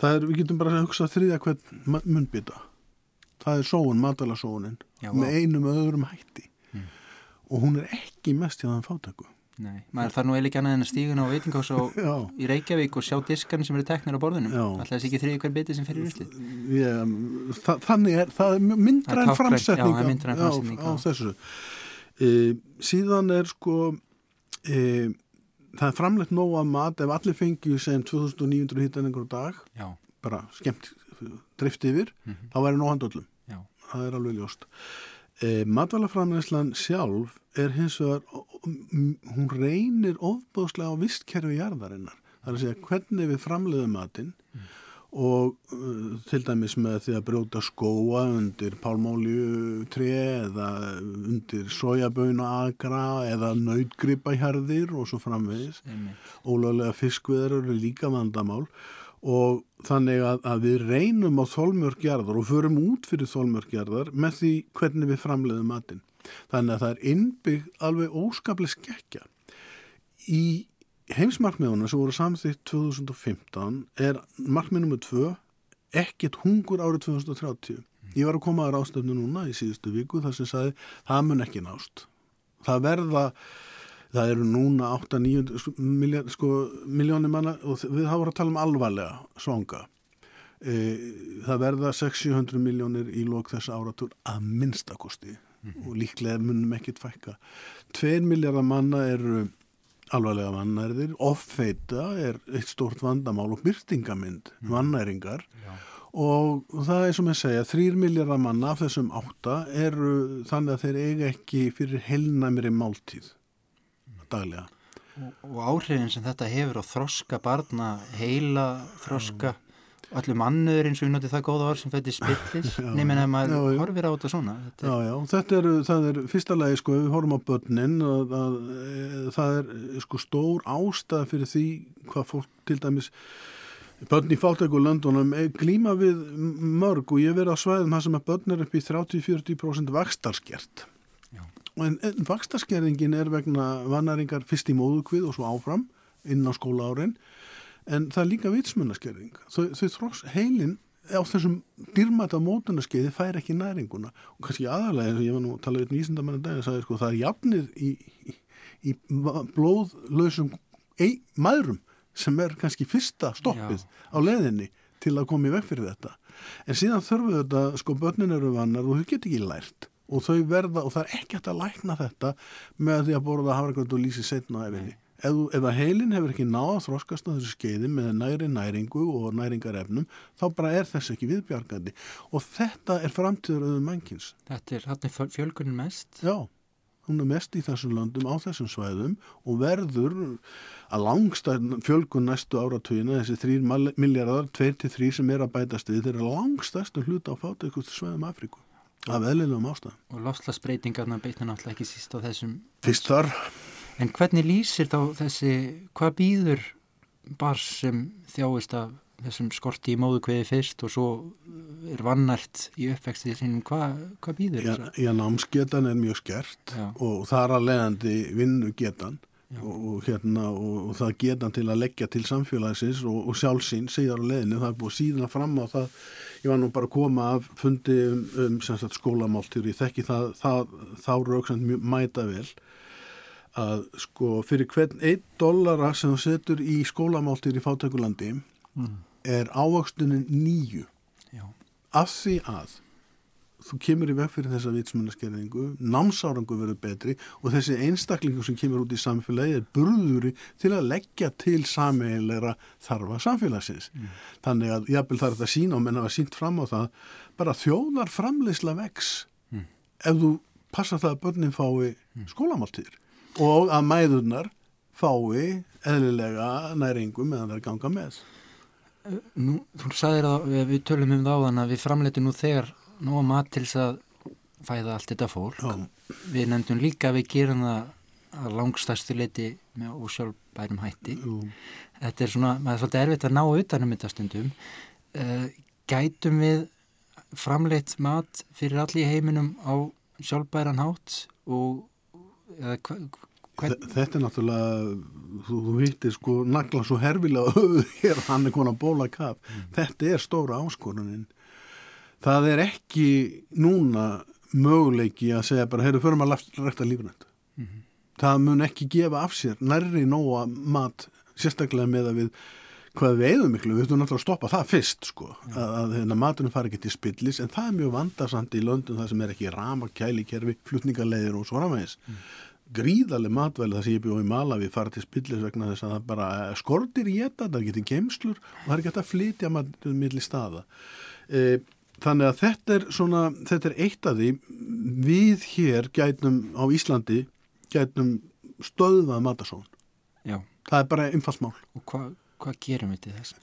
það er, við getum bara að hugsa þriðja hvern munbytta það er sóun, matalasóunin með einum öðrum hætti. Mm. og hún er ekki mest hjá þann fátöku Nei, maður þarf nú eða ekki annað en að stígun á veitingás [LAUGHS] í Reykjavík og sjá diskarnir sem eru teknir á borðunum alltaf þessi ekki þriði hver biti sem fyrir úrslið Þa, Þannig er það er myndra en framsetning á, á, á þessu. E, síðan er sko e, það er framlegt nóg að mat ef allir fengið sem 2900 hittan einhverju dag. Já. bara skemmt drift yfir. Mm -hmm. þá væri nóhandöllum það er alveg ljóst. E, matvælaframleyslan sjálf er hins vegar hún reynir ofbóðslega á vistkerfi jarðarinnar. Það er að segja hvernig við framleiðum matinn mm. og uh, til dæmis með því að brjóta skóa undir pálmólju tre eða undir sojaböuna agra eða nautgripa hjarðir og svo framvegis. Ólega fiskveðar eru líka vandamál og þannig að, að við reynum á þólmjörgjarðar og förum út fyrir þólmjörgjarðar með því hvernig við framleiðum matinn. Þannig að það er innbygg alveg óskaplega skekkja. Í heimsmarkmiðuna sem voru samþýtt 2015 er markmið nr. 2 ekkert hungur árið 2030. Ég var að koma að rástöfnu núna í síðustu viku þar sem sagði það mun ekki nást. Það verða það eru núna 8-9 miljónir sko, manna og við hafa að tala um alvarlega svanga e, það verða 600 miljónir í lók þessa áratúr að minnstakosti mm -hmm. og líklega munum ekkit fækka 2 miljardar manna eru alvarlega vannærðir offeita er eitt stort vandamál og byrtingamind mm. vannæringar Já. og það er sem ég segja 3 miljardar manna af þessum átta eru þannig að þeir eiga ekki fyrir helnæmiri máltíð daglega. Og, og áhrifin sem þetta hefur á þroska barna, heila þroska allir mannur eins og við notið það góða orð sem fætti spillis [LAUGHS] nefnir að maður já, horfir á þetta svona þetta Já, já, þetta er, það er fyrsta lagi sko, við horfum á börnin að, að, að, það er sko stór ástæð fyrir því hvað fólk til dæmis börn í fátæku löndunum eh, glíma við mörg og ég verið á svæðum það sem að börn er upp í 30-40% vakstarskjert. En, en vakstarskerðingin er vegna vannaringar fyrst í móðukvið og svo áfram inn á skóla árin en það er líka vitsmunaskerðing þau, þau þróks heilin á þessum dýrmæta mótunarskeiði fær ekki næringuna. Og kannski aðalega eins og ég var nú að tala um vísindamann en dag sagði, sko, það er jafnir í, í, í blóðlausum ei, maðurum sem er kannski fyrsta stoppið Já. á leðinni til að koma í veg fyrir þetta. En síðan þurfu þetta, sko börnin eru vannar og þau get ekki lært og þau verða og það er ekki hægt að lækna þetta með því að borða hafragrönd og lýsi setna efinni að heilin hefur ekki náða að þroskast á þessu skeiði með næri næringu og næringarefnum þá bara er þess ekki viðbjargandi. Og þetta er framtíður auðvitað mannkins þetta er, er fjölgunin mest. Já, hún er mest í þessum löndum á þessum svæðum og verður að langstæð fjölgun næstu áratugina, þessi þrýr miljardar, tveir til þrý sem er að bætast við, þeir eru langstæðstu hluta á fátökustu svæðum Afríku af eðlilegum ástæðum. og lofslagsbreytingarna beitna náttúrulega ekki síst á þessum Fyrst þar, en hvernig lýsir þá þessi hvað býður bars sem þjáist af þessum skorti í móðukveði fyrst og svo er vannært í uppvextið sinum, hvað, hvað býður já, þess já, námsgetan er mjög skert Já. og þar að leiðandi vinnugetan. Og, hérna, og, og það getan til að leggja til samfélagsins og, og sjálfsín síðar á leiðinu, það er búið síðan fram á það. Ég var nú bara að koma af fundi um, um sagt, skólamáltur ég þekki það, það, þá rauksand mjög mæta vel að sko fyrir hvern einn dollara sem þú setur í skólamáltur í fátækulandi mm. er ávöxtunin nýju af því að þú kemur í veg fyrir þessa vitsmunaskerðingu, námsárangu verður betri og þessi einstaklingu sem kemur út í samfélagi er burðuri til að leggja til sameiginleira þarfa samfélagsins. Þannig að það er þetta sína og menn hafa sínt fram á það, bara þjóðar framleysla vex Mm. ef þú passa það að börnin fái skólamáltíðir og að mæðurnar fái eðlilega næringu meðan það er ganga með. nú, þú sagðir að við, tölum um það áðan að við framleitum nú þegar nóga mat til þess að fæða allt þetta fólk Já. við nefndum líka að við gerum það að langstæstu leiti með ósjálfbærum hætti Jú. þetta er svona, maður er svolítið erfitt að ná utanum þetta stundum uh, gætum við framleitt mat fyrir allir heiminum á sjálfbæran hátt og Þe- Þetta er náttúrulega, þú, þú hittir sko nagla svo herfilega hann er konar bóla kaf. Þetta er stóra áskorunin. Það er ekki núna möguleiki að segja bara, heyrðu, förum að rækta lífrænt. Það mun ekki gefa af sér nærri nóa mat, sérstaklega með að við hvað við eigðum miklu, við þurfum náttúrulega að stoppa það fyrst sko, að, að hérna, maturinn fari ekki til spillis, en það er mjög vandasamt í löndum það sem er ekki rama, kælikerfi, flutningarleiðir og svo framvegis gríðarlega matvæli það sem ég bjóð í Malawi fara til spillis vegna þess að það bara skortir í þetta, það getur geimslur og það er ekki hægt að flytja maður milli staða. E, þannig að þetta er svona, þetta er eitt af því við hér gætum á Íslandi gætum stöðvað matasón. já, Það er bara einfalt mál. og hvað hva gerum við til þess?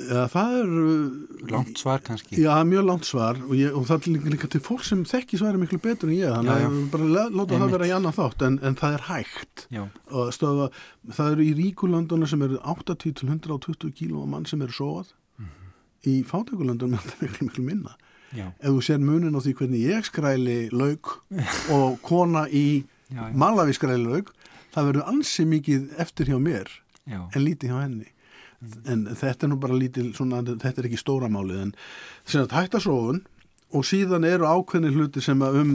Ja, það er Langt svar kannski Já, mjög langt svar og, ég, og það er líka, til fólk sem þekki svari miklu betur en ég, þannig Já, já. að bara lá- láta það vera í annan þátt en, en það er hægt. Já, og stöða, það eru í ríkulöndunum sem eru 80 til 120 kíló mann sem eru sóað í fátækulöndunum er þetta miklu miklu minna. Já, ef þú sér munin á því hvernig ég skræli lauk [LAUGHS] og kona í já, já, malavi skræli lauk það verður ansi mikið eftir hjá mér en lítið hjá henni. En þetta er nú bara lítið svona, þetta er ekki stóra málið en sem að hætta sóun og síðan eru ákveðni hluti sem að um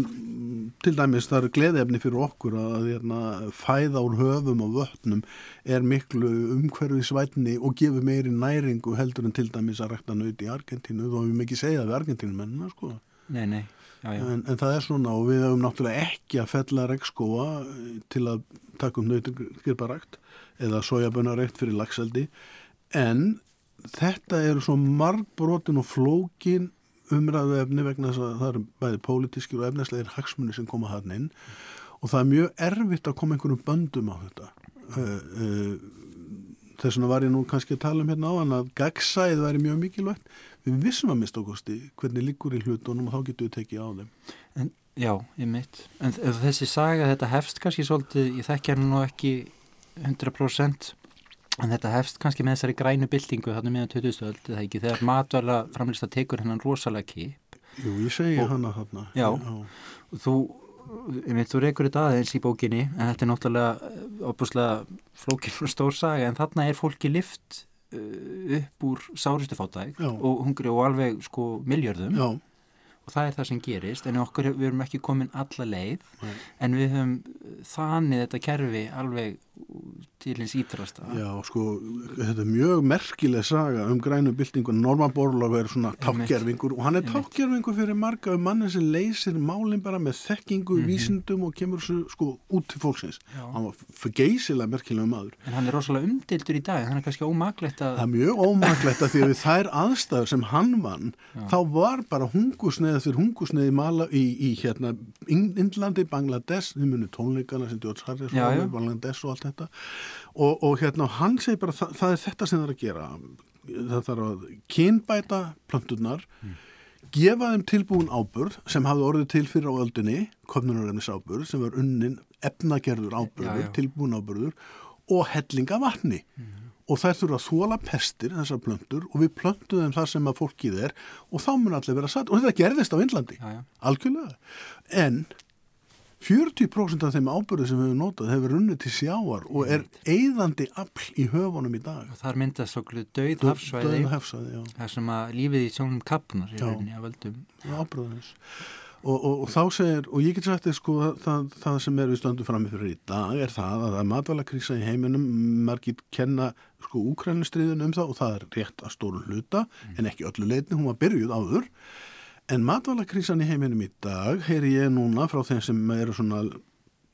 til dæmis það eru gleðefni fyrir okkur að hérna, fæða úr höfum og vötnum er miklu umhverfi svætni og gefur meiri næringu heldur en til dæmis að rækta nöyti í Argentínu. Þó við mikið segja það við Argentínu mennina sko. Nei, nei, já, já, en, en það er svona og við höfum náttúrulega ekki að fella regnskóa til að taka um nautingirparækt eða sojabönarækt fyrir lagseldi en þetta eru svo margbrotin og flókin umræðu efni vegna þess að það eru bæði pólitískir og efnislegir hagsmunni sem koma hann inn. Og það er mjög erfitt að koma einhverjum böndum á þetta. Uh, uh, þess vegna var ég nú kannski að tala um hérna á hann að gagsæð væri mjög mikilvægt. Við vissum að mista okkursti hvernig líkur í hlutunum og þá getum við tekið á þeim. En, Já, ég mitt en þessi saga, þetta hefst kannski svolítið, ég þekkja nú ekki 100% en þetta hefst kannski með þessari grænu byltingu þarna meðan 2000 öld, eða ekki þegar matvæla framlýsta tekur hennan rosalega kip. Jú, ég segi og, hana þarna. Já, já. þú ég veit, þú reykur þetta aðeins í bókinni en þetta er náttúrulega opuslega flókinn og stór saga en þarna er fólki lift uh, upp úr sáristu fátæk og hungri og alveg sko miljörðum Já og það er það sem gerist en okkur, við erum ekki komin alla leið Nei. en við höfum þannig þetta kerfi alveg til hins ítrasta Já, sko, þetta er mjög merkileg saga um grænu byltingun Norman Borlaug er svona tákgerfingur og hann er tákgerfingur fyrir marga um manni sem leysir málinn bara með þekkingu, mm -hmm. vísindum og kemur svo, sko út til fólksins Já. hann var geysilega merkilega maður En hann er rosalega umdildur í dag, hann er kannski ómaglegt að Það er mjög ómaglegt að því að þær aðstæður sem hann vann, Já. þá var bara hungusneið eftir hungusneið í, í, í hérna, Indlandi, Bangladesh, þið munir tónleikana sem George Harrison, Bangladesh og allt þetta og, og hérna hann segir bara það, það er þetta sem það er að gera það þarf að kynbæta planturnar mm. gefa þeim tilbúin áburð sem hafði orðið til fyrir á öldinni komnunarefnis áburð sem var unnin efnagerður áburður, tilbúin áburður og hellinga vatni mm. Og þær þurfa að þóla pestir þessar plöntur og við plöntuðum þar sem að fólkið er og þá mun allir vera satt og þetta gerðist á Índlandi, algjörlega en 40% af þeim ábyrðu sem við hefum notað hefur runnið til sjáar og er eigðandi afl í höfunum í dag. Og þar myndast svolítið döið hafsvæði. Það sem að lífið í sjónum kapnar í rauninni að völdum. Já, ábyrðanis. Og, og, og þá segir, og ég get sagt þér sko, það, það sem er við stöndum fram með fyrir í dag er það að það er matvælakrísa í heiminum, margir kenna sko úkrænustriðin um það og það er rétt að stóru hluta, mm. en ekki öllu leitni, hún var byrjuð áður En matvælakrísan í heiminum í dag, heyri ég núna frá þeim sem eru svona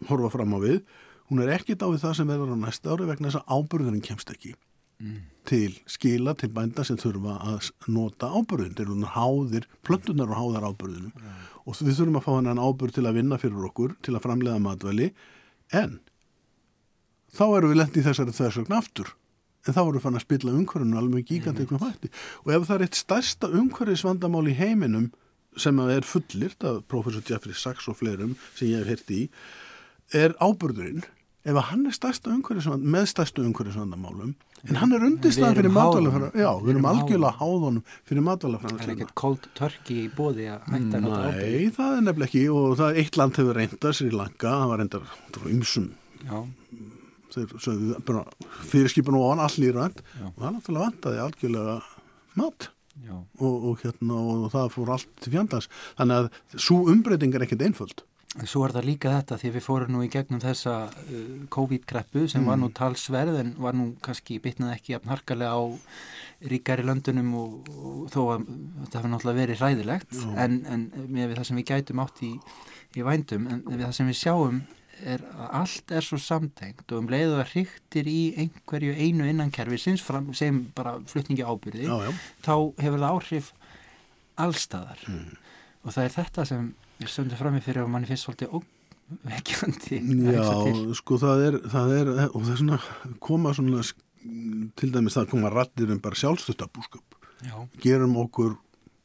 horfa fram á við, hún er ekkit á við það sem verður á næsta ári vegna þess að ábyrðurinn kemst ekki mm. til skila, til bænda sem þurfa að nota ábyrðun. Þeir eru háðir, plöntunar og háðar ábyrðunum mm. Og við þurfum að fá hann ábyrð til að vinna fyrir okkur, til að framlega matvæli, en þá eru við lendið þessari þessugn aftur. En þá voru fann að spilla umhverjum alveg gigantiknum hætti. Og ef það er eitt stærsta umhverjusvandamál í heiminum sem er fullirt af professor Jeffrey Sachs og fleirum sem ég hef hirt í er ábyrðurinn ef hann er stærsta umhverjusvand með stærsta umhverjusvandamálum en hann er undirstað fyrir matvælafræðan já, við erum algjörlega háðunum fyrir matvælafræðan Það er ekkert cold turkey í bóði að hætta að nota ábyrð Nei, það er nefnileg ekki. Og það er eitt land hefur reyndað Sri Lanka, það var reyndað umsum þeir fyrirskipan og hann allir rænt og það náttúrulega vantaði algjörlega mat. Og, og, hérna, og það fór allt fjandans. Þannig að svo umbreyting er ekkert einföld Svo er það líka þetta því við fórum nú í gegnum þessa uh, COVID-greppu sem mm. var nú talsverð en var nú kannski bitnað ekki jafn harkalega á ríkari löndunum og, og þó að þetta hefur náttúrulega verið hræðilegt en, en með það sem við gætum átt í, í vændum en við það sem við sjáum er að allt er svo samtengt og um leiðu að hryktir í einhverju einu innankerfi sem bara flutningi ábyrði já, já. þá hefur það áhrif allstaðar mm. og það er þetta sem söndu fram í fyrir og manni finnst svolítið óvekkjandi [LAUGHS] Já, sko það er, það er og það er svona koma svona til dæmis það koma rættir um bara sjálfstöðtabúskap gerum okkur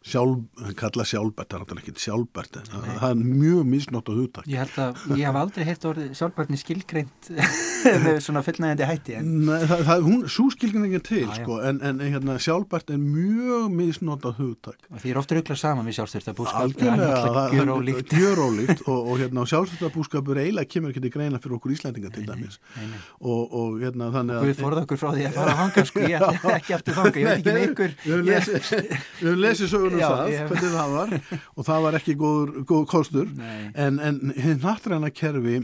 sjálf, kalla sjálfbært, það er náttúrulega ekki sjálfbært, það er mjög misnótt á hugtak. Ég held að, ég haf aldrei heitt orðið sjálfbærtni skilgreint [LAUGHS] með svona fullnægandi hætti. En... Nei, það, það, hún, svo skilgreint ekki til, ah, sko, en, en hérna, sjálfbært er mjög misnótt á hugtak. Og því er ofta rauklað saman við sjálfstyrtabúskap, það er. Gjörólíkt og, og hérna, sjálfstyrtabúskapur eiginlega kemur ekki til greina fyrir okkur Íslandinga til dæmis. Og, og hérna, þannig að... Við forðum okkur frá því að fara að hanga, sko, ég [LAUGHS] um Já, það, ég... hvernig það var. Og það var ekki góður, góð kostur. Nei. en, en nattræna kerfi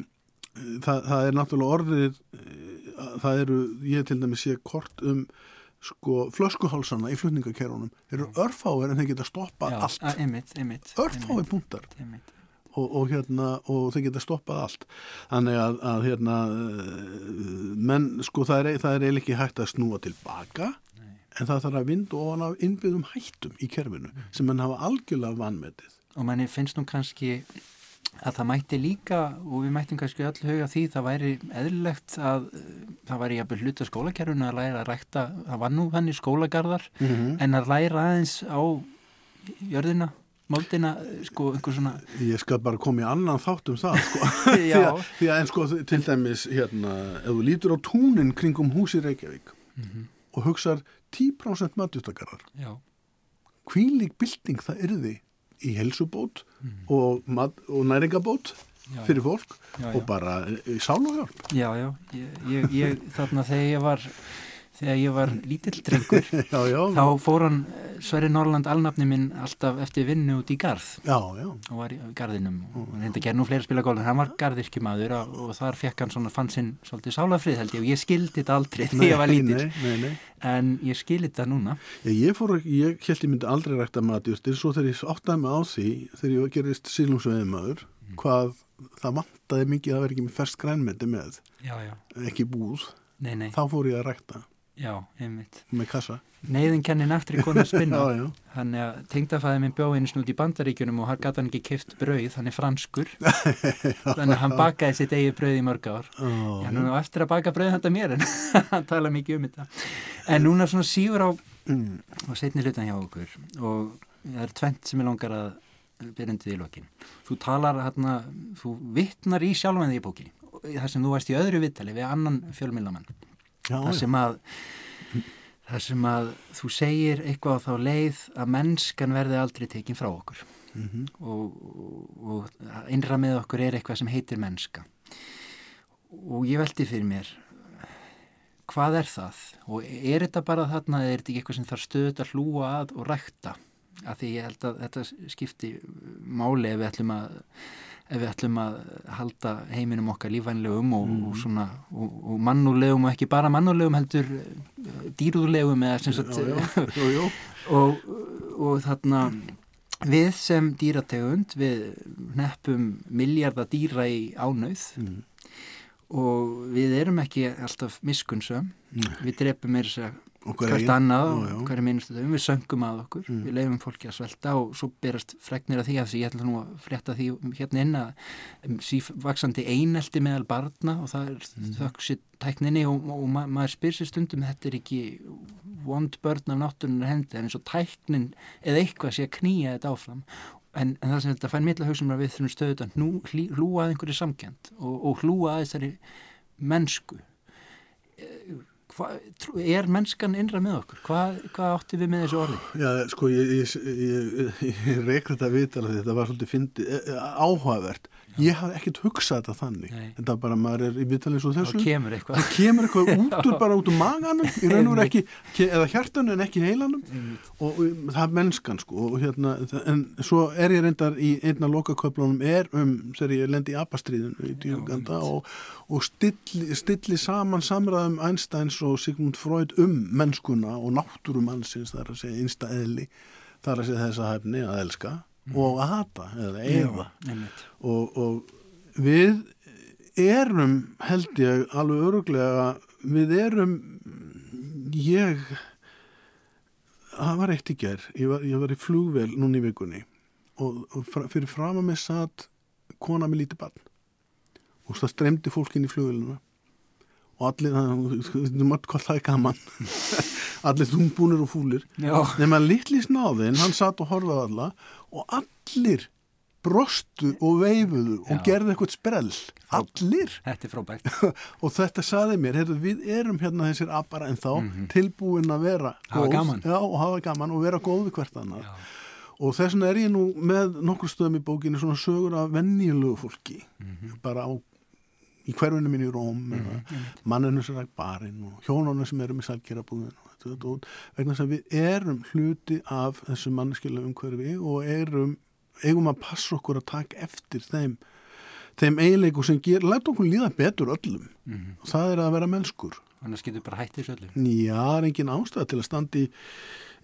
það, það er náttúrulega orðið eh, það eru, ég til dæmis sé kort um sko flöskuhálsana í flutningakerunum eru örfáir en þeir geta stoppað Já, allt. einmitt, einmitt, örfáir punktar. og, og hérna og þeir geta stoppað allt. Þannig að, að hérna eh, menn sko það er, það er ekki hægt að snúa tilbaka en það þarf að vinda ofan af innbyggðum hættum í kerfinu mm. sem mann hafa algjörlega vanmetið. Og manni finnst nú kannski að það mætti líka og við mættum kannski öll huga því það væri eðlilegt að það væri jafnvel hluta skólakerfunu að læra að rækta, það var nú hann í skólagarðar Mm -hmm. en að læra aðeins á jörðina, moldina, sko einhver svona Ég skal bara koma í annan þátt um það sko. [LAUGHS] því, að, því að en sko til dæmis hérna, ef þú lítur á túnin kringum húsi Reykjavík Mhm. og hugsar 10% matjústakarar Já, hvílík bylting það yrði í helsubót Mhm. og, og næringabót já, fyrir fólk já, og já. bara í sáluhjálp já, já, ég, ég, ég þarna þegar ég var þegar ég var lítill drengur [LAUGHS] já, já, þá fór hann Sverri Norrland alnafni minn alltaf eftir vinnu út í garð. Já, og var í garðinum og hann að gera nú fleiri spila gólf en hann var garðirkjumadur og, og þar fekk hann svona fann sinn svolítið sálafrið held ég og ég skildi þetta aldrei þegar ég var lítill. nei, nei, nei. en ég skildi þetta núna. Ég, ég fór, ég held ég myndi aldrei rækta matjústir svo þegar ég áttaði mig á því þegar ég gerist sílungsveðimaður Mm. hvað það vantaði mikið að vera ekki með fersk grænmeti með já, já, ekki búð, nei, nei, þá fór ég að rækta já, einmitt með kassa neyðin kenni naktri konu að spinna [LAUGHS] já, já. Þannig að tengdafæði minn bjóð einu snút í bandaríkjunum og hann gæti hann ekki kift brauð, hann er franskur. [LAUGHS] Þannig að hann bakaði sitt eigið brauð í mörg ár. Ó, Já, nú er eftir að baka brauð þetta mér en [LAUGHS] hann tala mikið um þetta. En núna svona sígur á, mm, á setni hlutan hjá okkur og það er tvent sem ég langar að byrjandi í lokin. Þú talar hérna, þú vittnar í sjálfan því í bókinni. Það sem þú varst í öðru vittali við annan fjölmilamann. Já, Það sem að Það sem að þú segir eitthvað á þá leið að mennskan verði aldrei tekin frá okkur. Mhm. og, og, og innra með okkur er eitthvað sem heitir mennska. Og ég veldi fyrir mér hvað er það? Og er þetta bara þarna eða er þetta ekki eitthvað sem þarf stöðut að hlúa að og rækta? Af því ég held að þetta skipti máli ef við ætlum að ef við ætlum að halda heiminum okkar lífvænlegum og, og svona og, og mannulegum og ekki bara mannulegum heldur eh, dýrúðlegum eða sem sagt [LAUGHS] og, og þarna við sem dýrategund við neppum miljardar dýra í ánauð. Mm. og við erum ekki alltaf miskunnsum Nei. við drepum meira sér Okkar hvert annað og hverju minnstu þau, við söngum að okkur. Mm. við leifum fólki að svelta og svo berast fregnir af því að því. Ég ætla nú að frétta því hérna inn að sívaksandi einelti meðal barna og það er mm. þökk sér tækninni og, og ma maður spyr sér stundum þetta er ekki vond börn af náttúrunar hendi. En eins og tæknin eða eitthvað sé að knýja þetta áfram. En, en það sem þetta fær mittla hugsa um að við þurfum stöðut að hlú, hlúa að einhverju samkend og, og hlúa að þessari mennsku Hva, er mennskan innra með okkur? Hvað, hvað átti við með þessu orði? Já, sko, ég, ég, ég, ég, ég reik þetta vitala því þetta var svolítið fyndi, áhugavert. Ég hafði ekkert hugsað þetta þannig. Nei. Þetta bara, maður er í vitala eins og Þá þessu. kemur eitthvað. Það kemur eitthvað [LAUGHS] út úr bara út úr maganum, í raun og ekki, eða hjartanu en ekki heilanum. Og, og það er mennskan, sko. Og hérna, en svo er ég reyndar í einna lokaköflunum er um, þegar ég lendi í apastriðinu í Djúganda og, og stilli, stilli saman samræðum Einsteins og Sigmund Freud um mennskuna og náttúru mannsins, það er að segja einsta eðli, það er að segja þessa hæfni að elska og að hata eða Einmitt. og, og við erum held ég alveg öruglega við erum ég það var eitt í ger ég var, ég var í flugvel núna í vikunni og, og fyrir fram að mig satt kona með lítið barn. Og það streymdi fólk inn í flugvelina og allir, það er gaman [LAUGHS] allir þungbúnir og fúlir nema litli snáðin, hann satt og horfaði alla og allir brostu og veifuðu og Já. gerði eitthvað sprell, allir þetta er frábært. [LAUGHS] og þetta saði mér, heyrðu, við erum hérna þessir apara en þá tilbúin að vera. Hafa góð, gaman. já, og hafa gaman og vera góð við hvert annað Já. og þess vegna er ég nú með nokkur stöðum í bókinu svona sögur af venjulegu fólki Mhm. bara á í hverfinu mín í Róm mm manninu sem ræk barinn og hjónunum sem eru með salgerabúðin vegna þess að við erum hluti af þessu manneskilega umhverfi og erum, eigum að passa okkur að taka eftir þeim þeim eiginleiku sem ger, læta okkur líða betur öllum Mhm. og það er að vera mennskur Annars getur bara hættið þessu öllu. Já, það er engin ástæða til að standi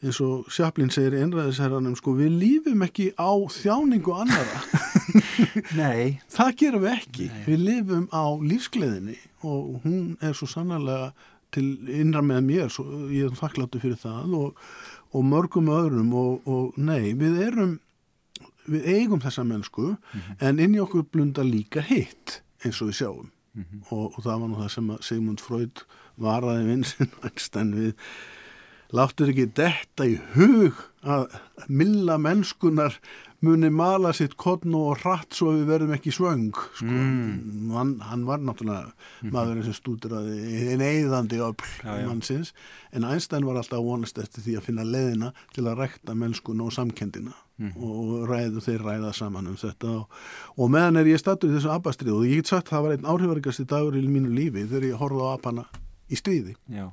eins og Sjaplin segir einræðisherranum sko, við lífum ekki á þjáningu annara [LAUGHS] Nei, það gerum við ekki. Nei. við lifum á lífsgleðinni og hún er svo sannarlega til innra með mér svo, ég er þakkláttu fyrir það og, og mörgum öðrum og, og nei, við erum við eigum þessa mennsku en inn í okkur blunda líka hitt eins og við sjáum. Og, og það var nú það sem að Sigmund Freud varaði vinsinn [LAUGHS] Einstein við láttur ekki detta í hug að milla mennskunar muni mala sitt kodn og hratt svo við verðum ekki svöng sko. Mm. hann, hann var náttúrulega maðurinn sem stúdiraði einn eigðandi öll mannsins en Einstein var alltaf að vonast eftir því að finna leiðina til að rekta mennskuna og samkendina og ræðu þeir ræða saman um þetta og, og meðan er ég stattur í þessu abastrið og ég get sagt það var einn áhrifarikasti dagur í mínu lífi þegar ég horfði á apana í stríði Já.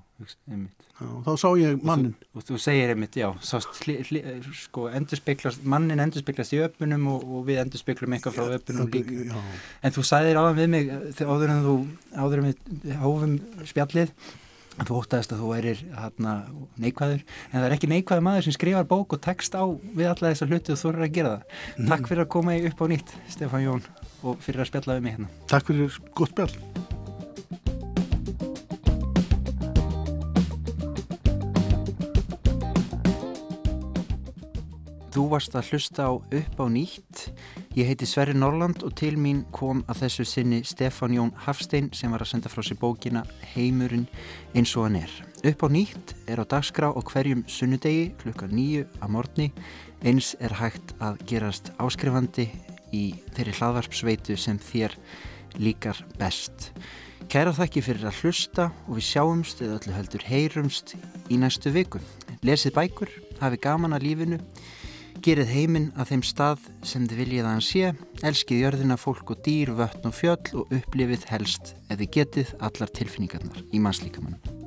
Já, og þá sá ég mannin Og þú segir einmitt, já, hli, hli, sko, endurspeglast, mannin endurspeglast í öpunum og, og við endurspeglam eitthvað frá öpunum líka. Já, En þú sagðir áðan við mig, þegar áður en þú, áður en við hófum spjallið, að þú óttaðist að þú værir hérna, neikvæður, en það er ekki neikvæður maður sem skrifar bók og text á við alla þessar hluti og þú eru að gera það. Takk fyrir að koma í upp á nýtt, Stefán Jón, og fyrir að spjalla við mig hérna. Takk fyrir gott spjall Þú varst að hlusta á upp á nýtt. Ég heiti Sverri Norland og til mín kom að þessu sinni Stefán Jón Hafstein sem var að senda frá sér bókina Heimurinn eins og hann er. Upp á nýtt er á dagskrá og hverjum sunnudegi klukka nýju að morgni. Eins er hægt að gerast áskrifandi í þeirri hlaðvarpsveitu sem þér líkar best. Kæra þakki fyrir að hlusta og við sjáumst eða öllu heldur heyrumst í næstu viku. Lesið bækur, hafi gaman að lífinu Gerið heiminn að þeim stað sem þið viljið að hann sé, elskið jörðina, fólk og dýr, vötn og fjöll og upplifið helst þið getið allar tilfinningarnar í mannslíkamann.